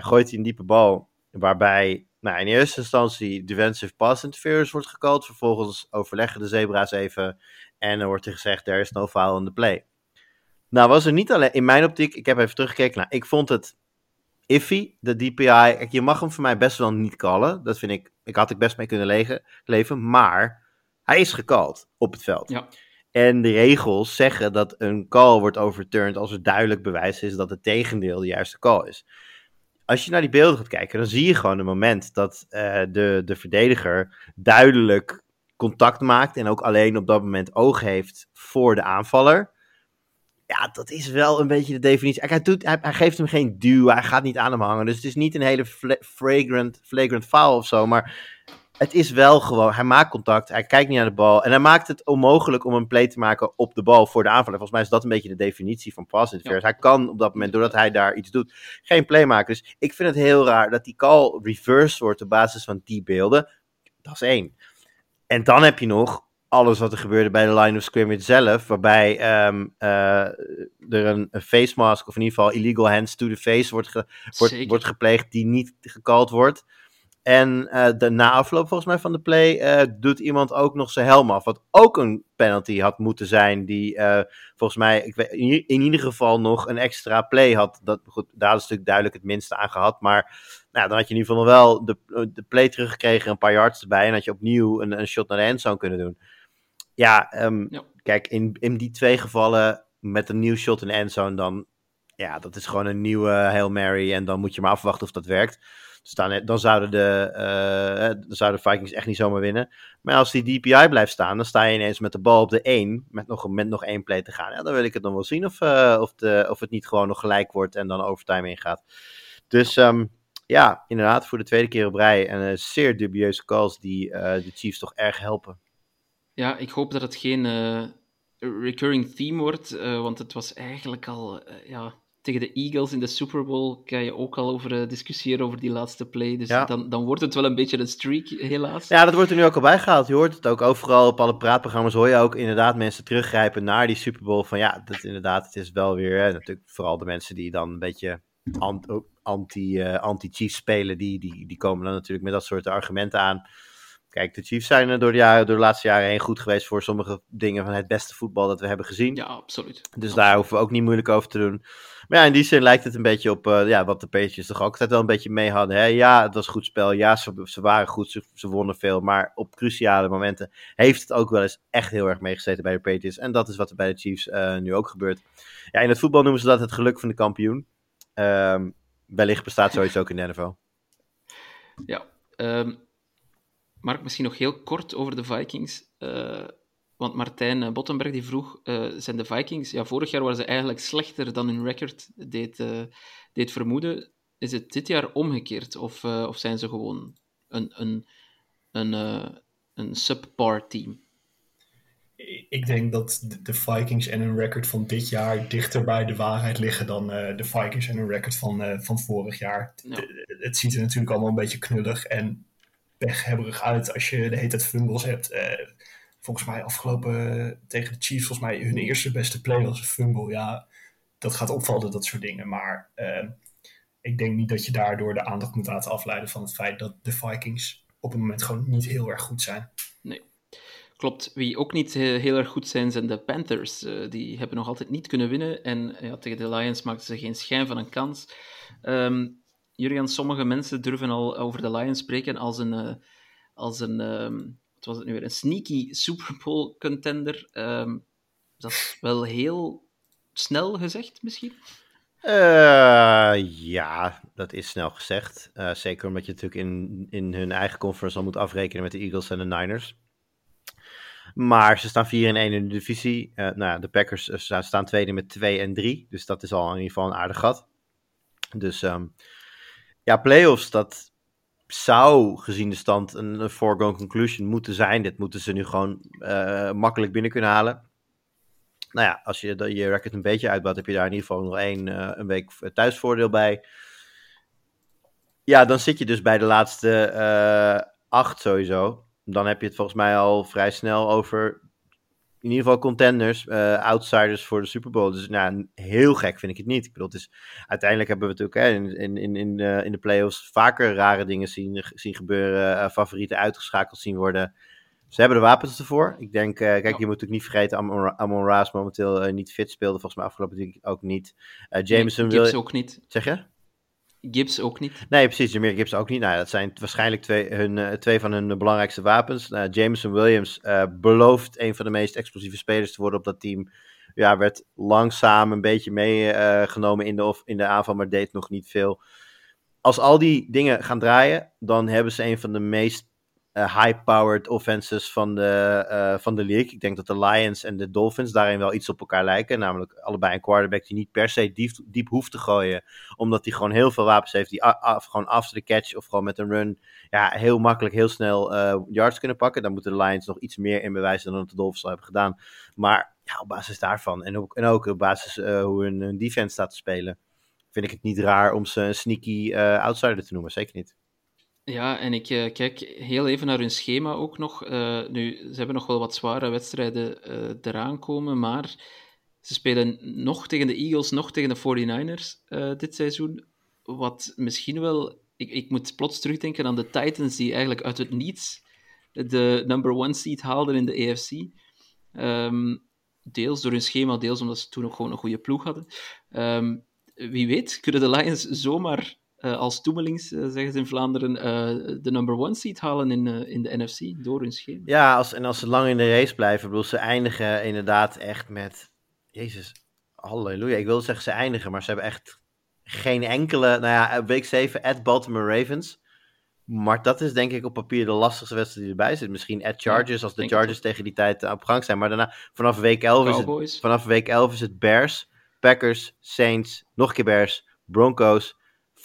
gooit hij een diepe bal, waarbij nou, in eerste instantie defensive pass interference wordt gekald. Vervolgens overleggen de zebra's even en dan wordt er gezegd, there is no foul on the play. Nou was er niet alleen, in mijn optiek, ik heb even teruggekeken, nou, ik vond het iffy, de DPI. Kijk, je mag hem voor mij best wel niet callen. Dat vind ik, ik had ik best mee kunnen legen, leven, maar hij is gecalled op het veld. Ja. En de regels zeggen dat een call wordt overturned als er duidelijk bewijs is dat het tegendeel de juiste call is. Als je naar die beelden gaat kijken, dan zie je gewoon een moment dat eh, de, de verdediger duidelijk contact maakt en ook alleen op dat moment oog heeft voor de aanvaller. Ja, dat is wel een beetje de definitie. Kijk, Hij, doet, hij, hij geeft hem geen duw, hij gaat niet aan hem hangen. Dus het is niet een hele fla- flagrant, flagrant foul of zo. Maar het is wel gewoon, hij maakt contact, hij kijkt niet naar de bal. En hij maakt het onmogelijk om een play te maken op de bal voor de aanvaller. Volgens mij is dat een beetje de definitie van pass interference. Hij kan op dat moment, doordat hij daar iets doet, geen play maken. Dus ik vind het heel raar dat die call reversed wordt op basis van die beelden. Dat is één. En dan heb je nog alles wat er gebeurde bij de line of scrimmage zelf, waarbij ehm, eh, er een, een face mask, of in ieder geval illegal hands to the face, wordt, ge- wordt, wordt gepleegd die niet gekald wordt. En eh, de, na afloop volgens mij van de play eh, doet iemand ook nog zijn helm af. Wat ook een penalty had moeten zijn. Die volgens mij ik weet, in, in ieder geval nog een extra play had. Dat, goed, daar hadden ze natuurlijk duidelijk het minste aan gehad. Maar nou, dan had je in ieder geval nog wel de, de play teruggekregen. Een paar yards erbij. En had je opnieuw een, een shot naar de endzone kunnen doen. Ja, ehm, Ja. kijk, in, in die twee gevallen met een nieuw shot in endzone dan... Ja, dat is gewoon een nieuwe Hail Mary. En dan moet je maar afwachten of dat werkt. Dus dan, dan, zouden de, eh, dan zouden de Vikings echt niet zomaar winnen. Maar als die DPI blijft staan, dan sta je ineens met de bal op de 1. Met nog, met nog één play te gaan. Ja, dan wil ik het nog wel zien of, eh, of, de, of het niet gewoon nog gelijk wordt en dan overtime ingaat. Dus ehm, ja, inderdaad, voor de tweede keer op rij. En eh, zeer dubieuze calls die eh, de Chiefs toch erg helpen. Ja, ik hoop dat het geen eh, recurring theme wordt, eh, want het was eigenlijk al eh, ja, tegen de Eagles in de Super Bowl kan je ook al over discussiëren over die laatste play. Dus Ja. dan, dan wordt het wel een beetje een streak, helaas. Ja, dat wordt er nu ook al bijgehaald. Je hoort het ook overal op alle praatprogramma's. Hoor je ook inderdaad mensen teruggrijpen naar die Super Bowl. Van ja, dat inderdaad, het is wel weer. Hè, natuurlijk vooral de mensen die dan een beetje ant- anti, eh, anti-Chiefs spelen. Die, die, die komen dan natuurlijk met dat soort argumenten aan. Kijk, de Chiefs zijn er door de, jaren, door de laatste jaren heen goed geweest voor sommige dingen van het beste voetbal dat we hebben gezien. Ja, absoluut. Dus daar hoeven we ook niet moeilijk over te doen. Maar ja, in die zin lijkt het een beetje op eh, ja, wat de Patriots toch ook altijd wel een beetje mee hadden. Hè? Ja, het was goed spel. Ja, ze, ze waren goed. Ze, ze wonnen veel. Maar op cruciale momenten heeft het ook wel eens echt heel erg meegezeten bij de Patriots. En dat is wat er bij de Chiefs eh, nu ook gebeurt. Ja, in het voetbal noemen ze dat het geluk van de kampioen. Ehm, wellicht bestaat zoiets ook in de NFL. Ja. ehm, Mark, misschien nog heel kort over de Vikings. Eh, want Martijn Bottenberg die vroeg, eh, zijn de Vikings... Ja, vorig jaar waren ze eigenlijk slechter dan hun record deed, eh, deed vermoeden. Is het dit jaar omgekeerd? Of, of zijn ze gewoon een, een, een, een subpar team? Ik denk dat de Vikings en hun record van dit jaar dichter bij de waarheid liggen dan uh, de Vikings en hun record van, uh, van vorig jaar. het ziet er natuurlijk allemaal een beetje knullig en peghebberig uit als je de hele tijd fumbles hebt. Uh, volgens mij afgelopen tegen de Chiefs, volgens mij hun eerste beste play was een fumble. Ja, dat gaat opvallen, dat soort dingen. Maar ik denk niet dat je daardoor de aandacht moet laten afleiden van het feit dat de Vikings op het moment gewoon niet heel erg goed zijn. Nee. Klopt. Wie ook niet heel erg goed zijn, zijn de Panthers. Die hebben nog altijd niet kunnen winnen. En ja, tegen de Lions maakten ze geen schijn van een kans. Um, Julian, sommige mensen durven al over de Lions spreken als een, uh, als een um, was het nu weer, een sneaky Super Bowl contender. Um, dat is wel heel snel gezegd, misschien? Uh, ja, dat is snel gezegd. Uh, zeker omdat je natuurlijk in, in hun eigen conference al moet afrekenen met de Eagles en de Niners. Maar ze staan 4 en 1 in de divisie. Uh, nou, de Packers staan tweede met 2 en 3. Dus dat is al in ieder geval een aardig gat. Dus um, ja, playoffs, dat zou gezien de stand een, foregone conclusion moeten zijn. Dit moeten ze nu gewoon makkelijk binnen kunnen halen nou ja, als je je record een beetje uitbouwt, heb je daar in ieder geval nog één uh, een week thuisvoordeel bij. Ja, dan zit je dus bij de laatste acht sowieso. Dan heb je het volgens mij al vrij snel over in ieder geval contenders, uh, outsiders voor de Super Bowl. Dus nou, heel gek vind ik het niet. Ik bedoel, het is, uiteindelijk hebben we natuurlijk hè, in, in, in, in de playoffs vaker rare dingen zien, zien gebeuren. favorieten uitgeschakeld zien worden. Ze hebben de wapens ervoor. Ik denk, uh, kijk, je moet natuurlijk niet vergeten, Amon, Amon Raas momenteel uh, niet fit speelde. Volgens mij afgelopen week ook niet. Uh, Jameson nee, wil... ook niet. Zeg je? Gibbs ook niet. Nee, precies. Jameer Gibbs ook niet. Nou, dat zijn waarschijnlijk twee, hun, twee van hun belangrijkste wapens. Jameson Williams belooft een van de meest explosieve spelers te worden op dat team. Ja, werd langzaam een beetje meegenomen in, de, in de aanval, maar deed nog niet veel. Als al die dingen gaan draaien, dan hebben ze een van de meest high-powered offenses van de, uh, van de league. Ik denk dat de Lions en de Dolphins daarin wel iets op elkaar lijken. Namelijk allebei een quarterback die niet per se diep, diep hoeft te gooien. Omdat hij gewoon heel veel wapens heeft die af, gewoon after the catch of gewoon met een run ja, heel makkelijk, heel snel uh, yards kunnen pakken. Dan moeten de Lions nog iets meer in bewijzen dan dat de Dolphins al hebben gedaan. Maar ja, op basis daarvan en ook, en ook op basis hoe hun, hun, defense staat te spelen, vind ik het niet raar om ze een sneaky outsider te noemen. Zeker niet. Ja, en ik uh, kijk heel even naar hun schema ook nog. Uh, nu, ze hebben nog wel wat zware wedstrijden uh, eraan komen, maar ze spelen nog tegen de Eagles, nog tegen de 49ers dit seizoen. Wat misschien wel... Ik, ik moet plots terugdenken aan de Titans, die eigenlijk uit het niets de number one seed haalden in de AFC. Ehm, deels door hun schema, deels omdat ze toen nog gewoon een goede ploeg hadden. Um, wie weet, kunnen de Lions zomaar uh, als Toemelings, uh, zeggen ze in Vlaanderen, uh, de number one seat halen in, in de NFC door hun schema. Ja, als, en als ze lang in de race blijven, bedoel, ze eindigen inderdaad echt met, jezus, halleluja, ik wil zeggen ze eindigen, maar ze hebben echt geen enkele, nou ja, week 7 at Baltimore Ravens. Maar dat is denk ik op papier de lastigste wedstrijd die erbij zit. Misschien at Chargers, als de Chargers tegen die tijd op gang zijn. Maar daarna, vanaf week 11, is het, vanaf week 11 is het Bears, Packers, Saints, nog een keer Bears, Broncos,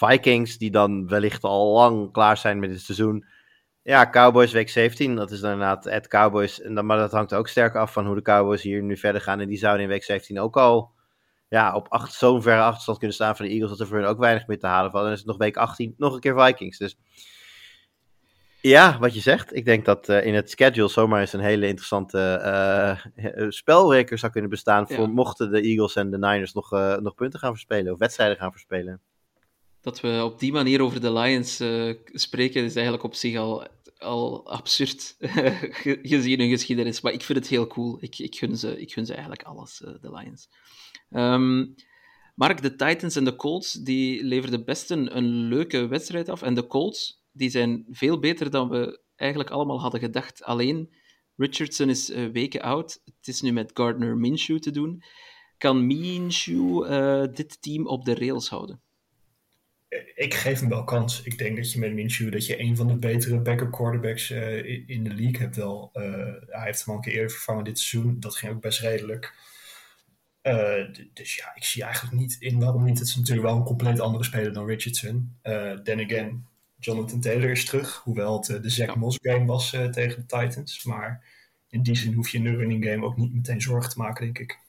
Vikings, die dan wellicht al lang klaar zijn met het seizoen. Ja, Cowboys week 17, dat is dan inderdaad het Cowboys. En dan, maar dat hangt ook sterk af van hoe de Cowboys hier nu verder gaan. En die zouden in week 17 ook al ja, op zo'n verre achterstand kunnen staan van de Eagles, dat er voor hun ook weinig meer te halen valt. En dan is het nog week 18, nog een keer Vikings. Dus ja, wat je zegt. Ik denk dat uh, in het schedule zomaar eens een hele interessante uh, spelreker zou kunnen bestaan. Voor mochten de Eagles en de Niners nog, uh, nog punten gaan verspelen of wedstrijden gaan verspelen dat we op die manier over de Lions uh, spreken, is eigenlijk op zich al, al absurd gezien hun geschiedenis. Maar ik vind het heel cool. Ik, ik, gun, ze, ik gun ze eigenlijk alles, uh, de Lions. Um, Mark, de Titans en de Colts die leverden best een, een leuke wedstrijd af. En de Colts die zijn veel beter dan we eigenlijk allemaal hadden gedacht. Alleen Richardson is uh, weken oud. Het is nu met Gardner Minshew te doen. Kan Minshew dit team op de rails houden? Ik geef hem wel kans. Ik denk dat je met Minshew dat je een van de betere backup quarterbacks uh, in de league hebt wel. Uh, hij heeft hem al een keer eerder vervangen dit seizoen. Dat ging ook best redelijk. Uh, dus ja, ik zie eigenlijk niet in waarom niet. Het is natuurlijk wel een compleet andere speler dan Richardson. then again, Jonathan Taylor is terug, hoewel het de Zach Moss game was tegen de Titans. Maar in die zin hoef je in de running game ook niet meteen zorgen te maken, denk ik.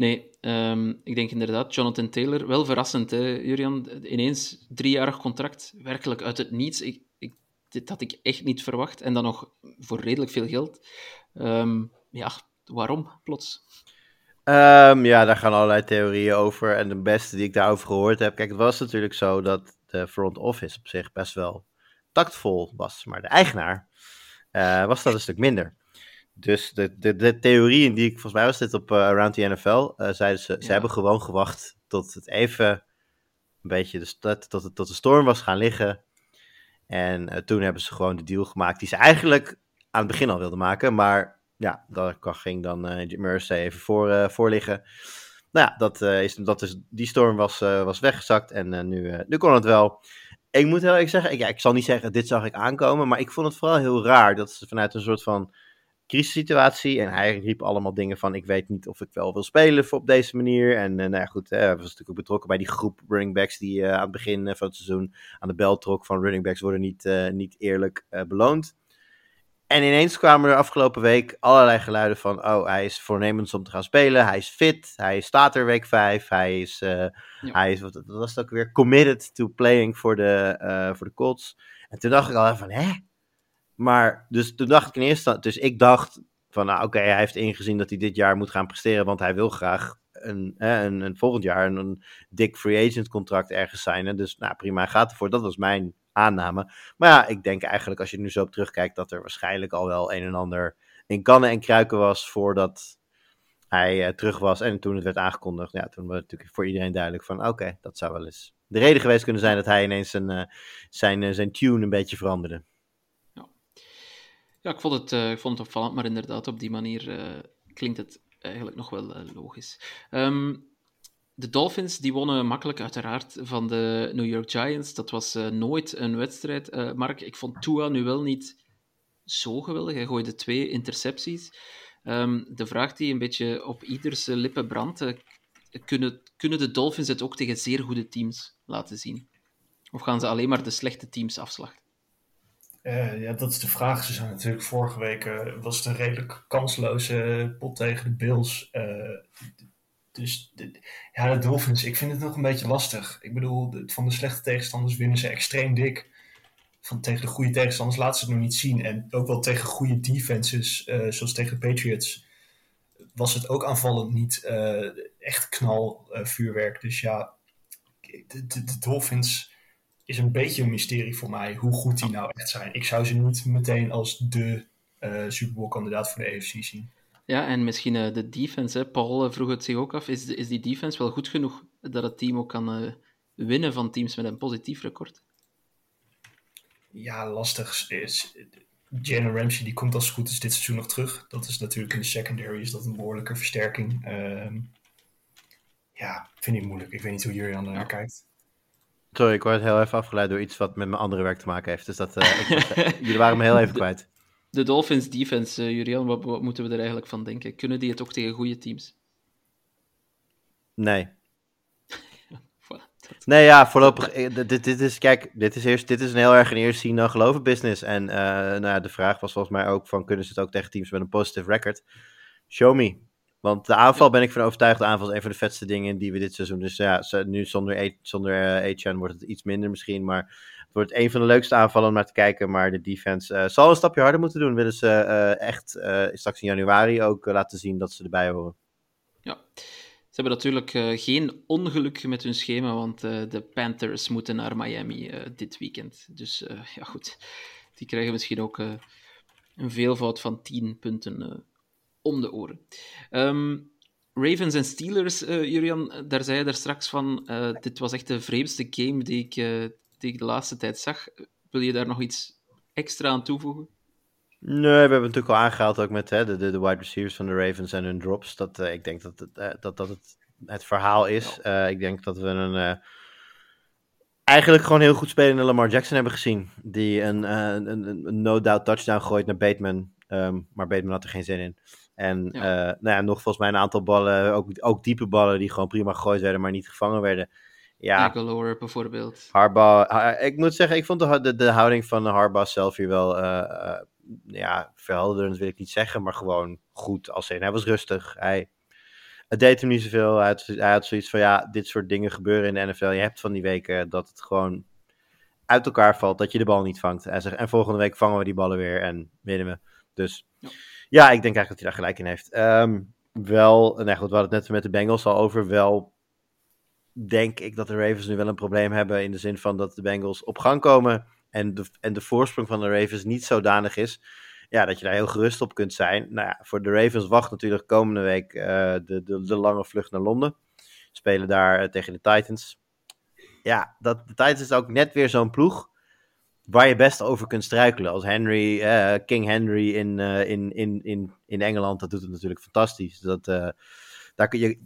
Nee, um, ik denk inderdaad, Jonathan Taylor, wel verrassend, hè, Julian. Ineens driejarig contract, werkelijk uit het niets. Ik, ik, dit had ik echt niet verwacht. En dan nog voor redelijk veel geld. Um, ja, waarom plots? Um, ja, daar gaan allerlei theorieën over. En de beste die ik daarover gehoord heb. Kijk, het was natuurlijk zo dat de front office op zich best wel tactvol was. Maar de eigenaar uh, was dat een stuk minder. Dus de, de, de theorieën die ik, volgens mij was dit op uh, Around the NFL, uh, zeiden ze, ja. ze hebben gewoon gewacht tot het even een beetje de, tot, tot, tot de storm was gaan liggen. En uh, toen hebben ze gewoon de deal gemaakt die ze eigenlijk aan het begin al wilden maken. Maar ja, daar ging dan Jim Mercy even voor, voor liggen. Nou ja, dat, is, dat is, die storm was, was weggezakt en nu, nu kon het wel. Ik moet heel erg zeggen, ik, ja, ik zal niet zeggen, dit zag ik aankomen, maar ik vond het vooral heel raar dat ze vanuit een soort van crisissituatie. En hij riep allemaal dingen van: Ik weet niet of ik wel wil spelen op deze manier. En uh, nou ja, goed, hij was natuurlijk ook betrokken bij die groep running backs die uh, aan het begin van het seizoen aan de bel trok van running backs worden niet, niet eerlijk beloond. En ineens kwamen er afgelopen week allerlei geluiden van: Oh, hij is voornemens om te gaan spelen. Hij is fit. Hij staat er week 5. Hij is, ja. hij is wat was het ook weer, committed to playing voor de, voor de Colts. En toen dacht ik al van: Hè? Maar dus toen dacht ik in eerste dus ik dacht van nou oké, hij heeft ingezien dat hij dit jaar moet gaan presteren, want hij wil graag een, een, een volgend jaar een, dik free agent contract ergens signen. Dus nou prima, hij gaat ervoor. Dat was mijn aanname. Maar ja, ik denk eigenlijk als je nu zo op terugkijkt dat er waarschijnlijk al wel een en ander in kannen en kruiken was voordat hij uh, terug was. En toen het werd aangekondigd, ja, toen was het natuurlijk voor iedereen duidelijk van oké, dat zou wel eens de reden geweest kunnen zijn dat hij ineens zijn, uh, zijn, uh, zijn tune een beetje veranderde. Ja, ik vond, het, uh, ik vond het opvallend, maar inderdaad, op die manier uh, klinkt het eigenlijk nog wel uh, logisch. Um, de Dolphins die wonnen makkelijk, uiteraard, van de New York Giants. Dat was nooit een wedstrijd. Mark, ik vond Tua nu wel niet zo geweldig. Hij gooide twee intercepties. Um, de vraag die een beetje op ieders lippen brandt: kunnen, kunnen de Dolphins het ook tegen zeer goede teams laten zien? Of gaan ze alleen maar de slechte teams afslachten? Uh, ja, dat is de vraag. Ze zijn natuurlijk vorige week uh, was het een redelijk kansloze pot tegen de Bills. Uh, dus ja, de Dolphins, ik vind het nog een beetje lastig. Ik bedoel, van de slechte tegenstanders winnen ze extreem dik. Van tegen de goede tegenstanders laten ze het nog niet zien. En ook wel tegen goede defenses, zoals tegen de Patriots, was het ook aanvallend niet echt knalvuurwerk. dus ja, de Dolphins is een beetje een mysterie voor mij hoe goed die nou echt zijn. Ik zou ze niet meteen als de uh, Super Bowl kandidaat voor de AFC zien. Ja, en misschien uh, de defense. Hè. Paul uh, vroeg het zich ook af. Is, is die defense wel goed genoeg dat het team ook kan winnen van teams met een positief record? Ja, lastig. Is, Jalen Ramsey die komt als het goed is dit seizoen nog terug. Dat is natuurlijk in de secondary is dat een behoorlijke versterking. Uh, ja, vind ik moeilijk. Ik weet niet hoe jullie aan naar kijkt. Sorry, ik word heel even afgeleid door iets wat met mijn andere werk te maken heeft. Dus dat, uh, ik, jullie waren me heel even kwijt. De Dolphins defense, uh, Julian, wat, wat, moeten we er eigenlijk van denken? Kunnen die het ook tegen goede teams? Nee. nee, ja, voorlopig. Dit, dit, is, kijk, dit is, eerst, dit is een heel erg een eerst zien dan geloven business. En uh, nou ja, de vraag was volgens mij ook van, kunnen ze het ook tegen teams met een positive record? Show me. Want de aanval ben ik van overtuigd. De aanval is een van de vetste dingen die we dit seizoen. Dus ja, nu zonder, zonder uh, wordt het iets minder misschien. Maar het wordt een van de leukste aanvallen om naar te kijken. Maar de defense uh, zal een stapje harder moeten doen. Willen ze uh, echt straks in januari ook laten zien dat ze erbij horen. Ja, ze hebben natuurlijk geen ongeluk met hun schema. Want de Panthers moeten naar Miami dit weekend. Dus ja, goed. Die krijgen misschien ook een veelvoud van 10 punten om de oren. Um, Ravens en Steelers, uh, Julian, daar zei je daar straks van. Uh, dit was echt de vreemdste game die ik, uh, die ik de laatste tijd zag. Wil je daar nog iets extra aan toevoegen? Nee, we hebben het natuurlijk al aangehaald ook met hè, de, de, de wide receivers van de Ravens en hun drops. Dat, ik denk dat het, dat, dat het het verhaal is. Ja. ik denk dat we een eigenlijk gewoon heel goed spelende Lamar Jackson hebben gezien. Die een, een, een, een no-doubt touchdown gooit naar Bateman. Um, maar Bateman had er geen zin in. En ja. Uh, nou ja, nog volgens mij een aantal ballen, ook, ook diepe ballen, die gewoon prima gegooid werden, maar niet gevangen werden. Ja, Aguilar bijvoorbeeld. Harbaugh, ha- ik moet zeggen, ik vond de, de, de houding van Harbaugh zelf hier wel, eh, eh, ja, verhelderend wil ik niet zeggen, maar gewoon goed. Als in, hij was rustig, hij, het deed hem niet zoveel. Hij had, hij had zoiets van, ja, dit soort dingen gebeuren in de NFL. Je hebt van die weken dat het gewoon uit elkaar valt, dat je de bal niet vangt. Hij zegt, en volgende week vangen we die ballen weer en winnen we. Dus Ja. Ja, ik denk eigenlijk dat hij daar gelijk in heeft. Ehm, wel, nou goed, we hadden het net met de Bengals al over, wel denk ik dat de Ravens nu wel een probleem hebben in de zin van dat de Bengals op gang komen en de, en de voorsprong van de Ravens niet zodanig is ja, dat je daar heel gerust op kunt zijn. Nou ja, voor de Ravens wacht natuurlijk komende week eh, de, de, de lange vlucht naar Londen. Spelen daar eh, tegen de Titans. Ja, dat, de Titans is ook net weer zo'n ploeg waar je best over kunt struikelen. Als Henry, eh, King Henry in, eh, in, in, in, in Engeland, dat doet het natuurlijk fantastisch. Dat, eh, daar kun je,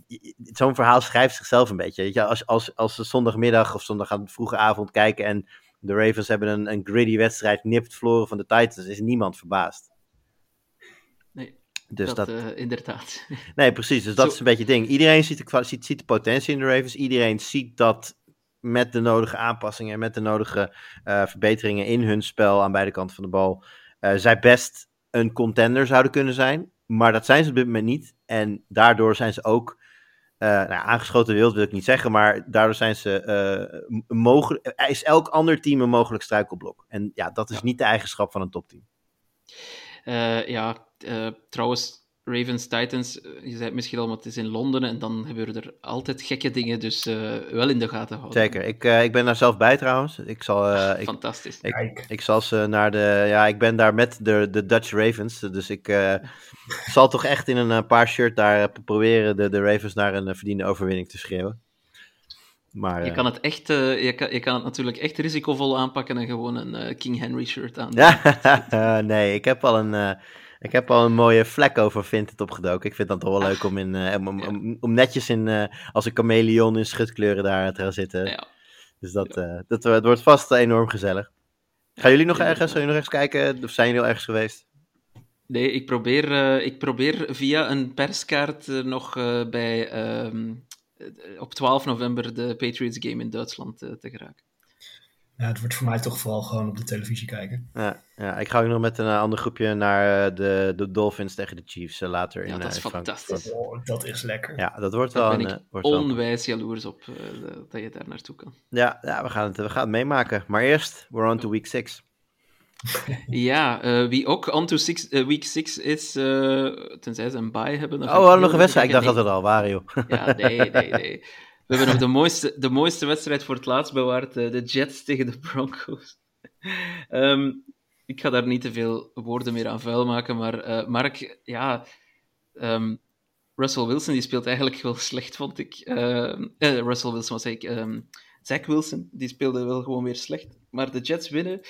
zo'n verhaal schrijft zichzelf een beetje. Weet je? Als, als, als ze zondagmiddag of zondag aan vroege avond kijken en de Ravens hebben een, een gritty wedstrijd nipt verloren van de Titans, is niemand verbaasd. Nee, Dus dat, dat, inderdaad. Nee, precies. Dus dat Zo- is een beetje het ding. Iedereen ziet de, ziet, ziet de potentie in de Ravens. Iedereen ziet dat met de nodige aanpassingen en met de nodige eh, verbeteringen in hun spel aan beide kanten van de bal, eh, zij best een contender zouden kunnen zijn. Maar dat zijn ze op dit moment niet. En daardoor zijn ze ook eh, nou, aangeschoten wild, wil ik niet zeggen, maar daardoor zijn ze mogelijk. Is elk ander team een mogelijk struikelblok? En ja, dat is Ja. niet de eigenschap van een topteam. Ja, trouwens, Ravens, Titans, eh, je zei het misschien al, maar het is in Londen en dan gebeuren er altijd gekke dingen, dus eh, wel in de gaten houden. Zeker. Ik, eh, ik ben daar zelf bij trouwens. Ik zal, eh, ik, Fantastisch. Ik- Ik zal ze naar de. Ja, ik ben daar met de, de Dutch Ravens. Dus ik eh, zal toch echt in een paar shirt daar proberen de, de Ravens naar een verdiende overwinning te schreeuwen. Maar. Je kan het echt, eh, je, kan, je kan het natuurlijk echt risicovol aanpakken en gewoon een eh, King Henry shirt aan. ja, nee, ik heb al een. Ik heb al een mooie vlek over Vinted opgedoken. Ik vind dat toch wel leuk om, in, eh, om, om, om, om netjes in, eh, als een chameleon in schutkleuren daar te gaan zitten. Ja. Dus dat, eh, dat, het wordt vast enorm gezellig. Gaan jullie nog ergens, jullie nog eens kijken? Of zijn jullie al ergens geweest? Nee, ik probeer, ik probeer via een perskaart nog bij, ehm, eh, op 12 november de Patriots game in Duitsland te geraken. Nou, het wordt voor mij toch vooral gewoon op de televisie kijken. Ja, ja, ik ga ook nog met een eh, ander groepje naar eh, de, de Dolphins tegen de Chiefs eh, later Ja, in dat is fantastisch. Oh, dat is lekker. Ja, dat wordt Daar wel ben een... ik wel onwijs jaloers op eh, dat je daar naartoe kan. Ja, ja we, gaan het, we gaan het meemaken. Maar eerst, we're on to week 6. Ja, eh, wie ook on to six, week 6 is, eh, tenzij ze een bye hebben. Oh, we hadden nog een wedstrijd. Ik dacht dat we er al waren, joh. Ja, nee, nee, nee. We hebben nog de mooiste, de mooiste wedstrijd voor het laatst bewaard. eh, de Jets tegen de Broncos. Ehm, ik ga daar niet te veel woorden meer aan vuil maken, maar eh, Mark, ja... ehm, Russell Wilson die speelt eigenlijk wel slecht, vond ik. Ehm, eh, Russell Wilson was ik. Zach Wilson die speelde wel gewoon weer slecht. Maar de Jets winnen.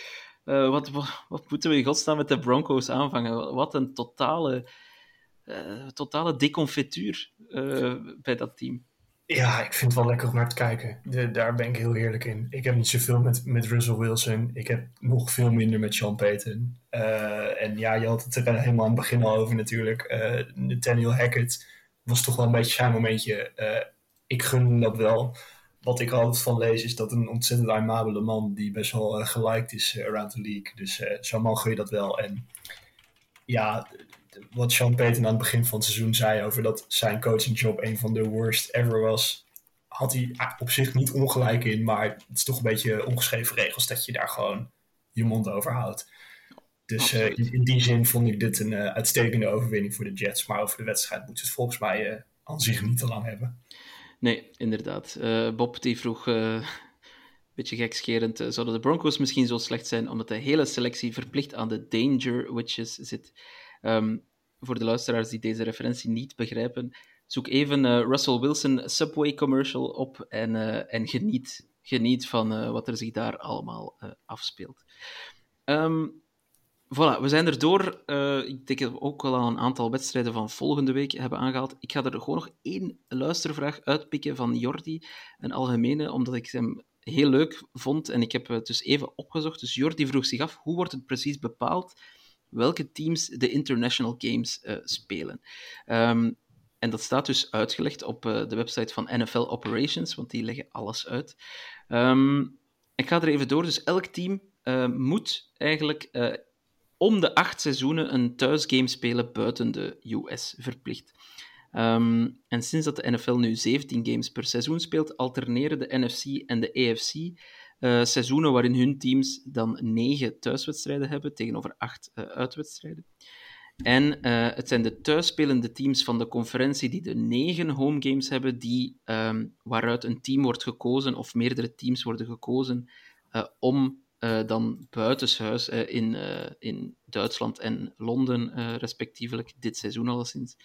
Wat, wat, moeten we in godsnaam met de Broncos aanvangen? Wat een totale, eh, totale deconfituur bij dat team. Ja, ik vind het wel lekker om naar te kijken. De, daar ben ik heel eerlijk in. Ik heb niet zoveel met, met Russell Wilson. Ik heb nog veel minder met Sean Payton. Eh, en ja, je had het er helemaal aan het begin al over natuurlijk. Eh, Nathaniel Hackett was toch wel een beetje zijn momentje. Eh, ik gun dat wel. Wat ik altijd van lees is dat een ontzettend aimabele man die best wel geliked is around the league. Dus zo'n man gun je dat wel. En ja, wat Sean Payton aan het begin van het seizoen zei over dat zijn coachingjob een van de worst ever was, had hij op zich niet ongelijk in, maar het is toch een beetje ongeschreven regels dat je daar gewoon je mond over houdt. Dus eh, in, die zin vond ik dit een eh, uitstekende overwinning voor de Jets, maar over de wedstrijd moeten we het volgens mij eh, aan zich niet te lang hebben. Nee, inderdaad. Bob die vroeg, een beetje gekscherend, zouden de Broncos misschien zo slecht zijn omdat de hele selectie verplicht aan de Danger Witches zit? Ehm, voor de luisteraars die deze referentie niet begrijpen, zoek even eh, Russell Wilson Subway commercial op en, eh, en geniet, geniet van eh, wat er zich daar allemaal afspeelt. Ehm, Voilà, we zijn er door. Ik denk dat we ook wel al een aantal wedstrijden van volgende week hebben aangehaald. Ik ga er gewoon nog één luistervraag uitpikken van Jordi, een algemene, omdat ik hem heel leuk vond en ik heb het dus even opgezocht. Dus Jordi vroeg zich af, hoe wordt het precies bepaald welke teams de international games eh, spelen? Ehm, en dat staat dus uitgelegd op uh, de website van NFL Operations, want die leggen alles uit. Um, ik ga er even door. Dus elk team uh, moet eigenlijk om de acht seizoenen een thuisgame spelen buiten de US, verplicht. Um, en sinds dat de NFL nu 17 games per seizoen speelt, alterneren de NFC en de AFC uh, seizoenen waarin hun teams dan negen thuiswedstrijden hebben tegenover acht uitwedstrijden. En uh, het zijn de thuisspelende teams van de conferentie die de negen home games hebben, die, um, waaruit een team wordt gekozen, of meerdere teams worden gekozen, om dan buitenshuis in, in Duitsland en Londen, respectievelijk, dit seizoen alleszins,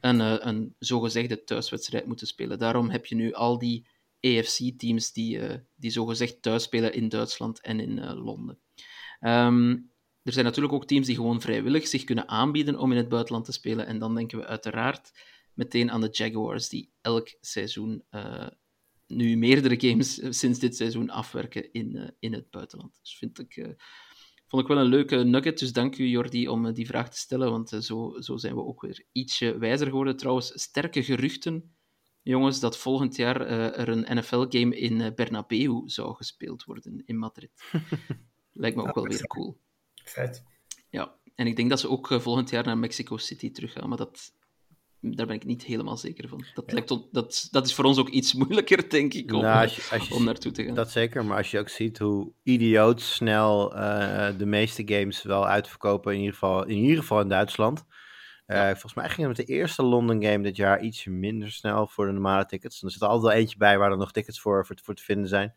een, een zogezegde thuiswedstrijd moeten spelen. Daarom heb je nu al die AFC-teams die, die zogezegd thuis spelen in Duitsland en in Londen. Um, er zijn natuurlijk ook teams die gewoon vrijwillig zich kunnen aanbieden om in het buitenland te spelen. En dan denken we uiteraard meteen aan de Jaguars, die elk seizoen uh, nu meerdere games sinds dit seizoen afwerken in, uh, in het buitenland. Dus vind ik, uh, vond ik wel een leuke nugget. Dus dank u, Jordi, om die vraag te stellen. Want zo, zo zijn we ook weer ietsje wijzer geworden. Trouwens, sterke geruchten, jongens, dat volgend jaar er een NFL-game in Bernabeu zou gespeeld worden in Madrid. Lijkt me ook wel weer cool. Vet. Ja, en ik denk dat ze ook uh, volgend jaar naar Mexico City teruggaan, maar dat, daar ben ik niet helemaal zeker van. Dat, ja. lijkt on, dat, dat is voor ons ook iets moeilijker, denk ik, om, nou, als je, als je, om naartoe te gaan. Dat zeker, maar als je ook ziet hoe idioot snel uh, de meeste games wel uitverkopen, in ieder geval in, ieder geval in Duitsland. Uh, ja. Volgens mij ging het met de eerste London Game dit jaar iets minder snel voor de normale tickets. Er zit altijd wel eentje bij waar er nog tickets voor, voor, voor te vinden zijn.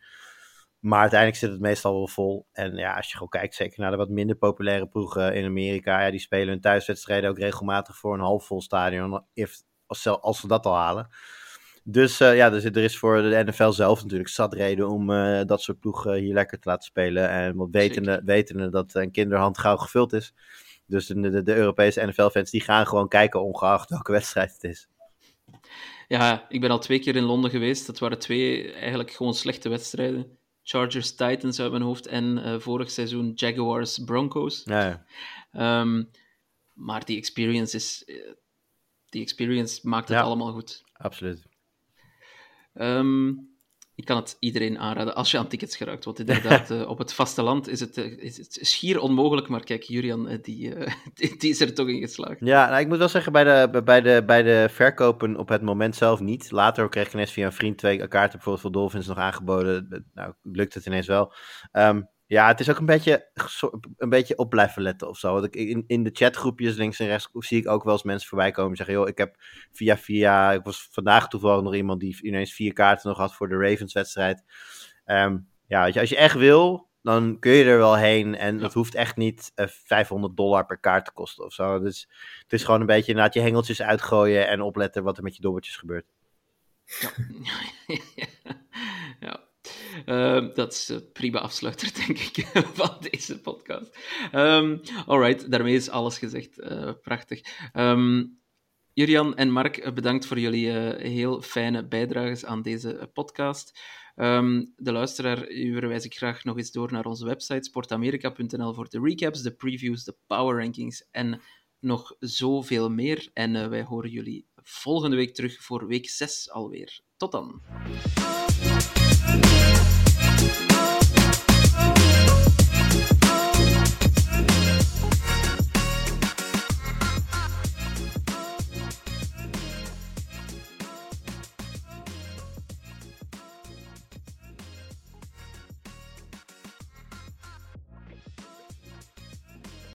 Maar uiteindelijk zit het meestal wel vol. En ja, als je gewoon kijkt, zeker naar de wat minder populaire ploegen in Amerika, ja, die spelen hun thuiswedstrijden ook regelmatig voor een halfvol stadion, if, als, als ze dat al halen. Dus uh, ja, dus er is voor de NFL zelf natuurlijk zat reden om uh, dat soort ploegen hier lekker te laten spelen. En wat wetende, wetende dat een kinderhand gauw gevuld is. Dus de, de, de Europese NFL-fans die gaan gewoon kijken ongeacht welke wedstrijd het is. Ja, ik ben al twee keer in Londen geweest. Dat waren twee eigenlijk gewoon slechte wedstrijden. Chargers Titans uit mijn hoofd en uh, vorig seizoen Jaguars Broncos. Ja, ja. Um, maar die experience is. Uh, die experience maakt het ja, allemaal goed. Absoluut. Um, ik kan het iedereen aanraden als je aan tickets geraakt. Want inderdaad, uh, op het vasteland is het, uh, is het schier onmogelijk. Maar kijk, Julian, uh, die, die, die, is er toch in geslaagd. Ja, nou, ik moet wel zeggen, bij de, bij, de, bij de verkopen op het moment zelf niet. Later kreeg ik ineens via een vriend twee kaarten bijvoorbeeld voor Dolphins nog aangeboden. Nou, lukt het ineens wel. Um, ja, het is ook een beetje, een beetje op blijven letten of zo. In, in de chatgroepjes links en rechts zie ik ook wel eens mensen voorbij komen en zeggen: joh, ik heb via via. Ik was vandaag toevallig nog iemand die ineens vier kaarten nog had voor de Ravens-wedstrijd. Um, ja, als je echt wil, dan kun je er wel heen. En dat hoeft echt niet uh, 500 dollar per kaart te kosten of zo. Dus het is gewoon een beetje inderdaad je hengeltjes uitgooien en opletten wat er met je dobbertjes gebeurt. Ja. Uh, dat is een prima afsluiter, denk ik, van deze podcast. Um, alright, daarmee is alles gezegd. Uh, prachtig. Um, Jurian en Mark, bedankt voor jullie uh, heel fijne bijdrages aan deze podcast. De luisteraar, u verwijs ik graag nog eens door naar onze website sportamerika.nl voor de recaps, de previews, de power rankings en nog zoveel meer. En wij horen jullie volgende week terug voor week 6 alweer. Tot dan. Oh,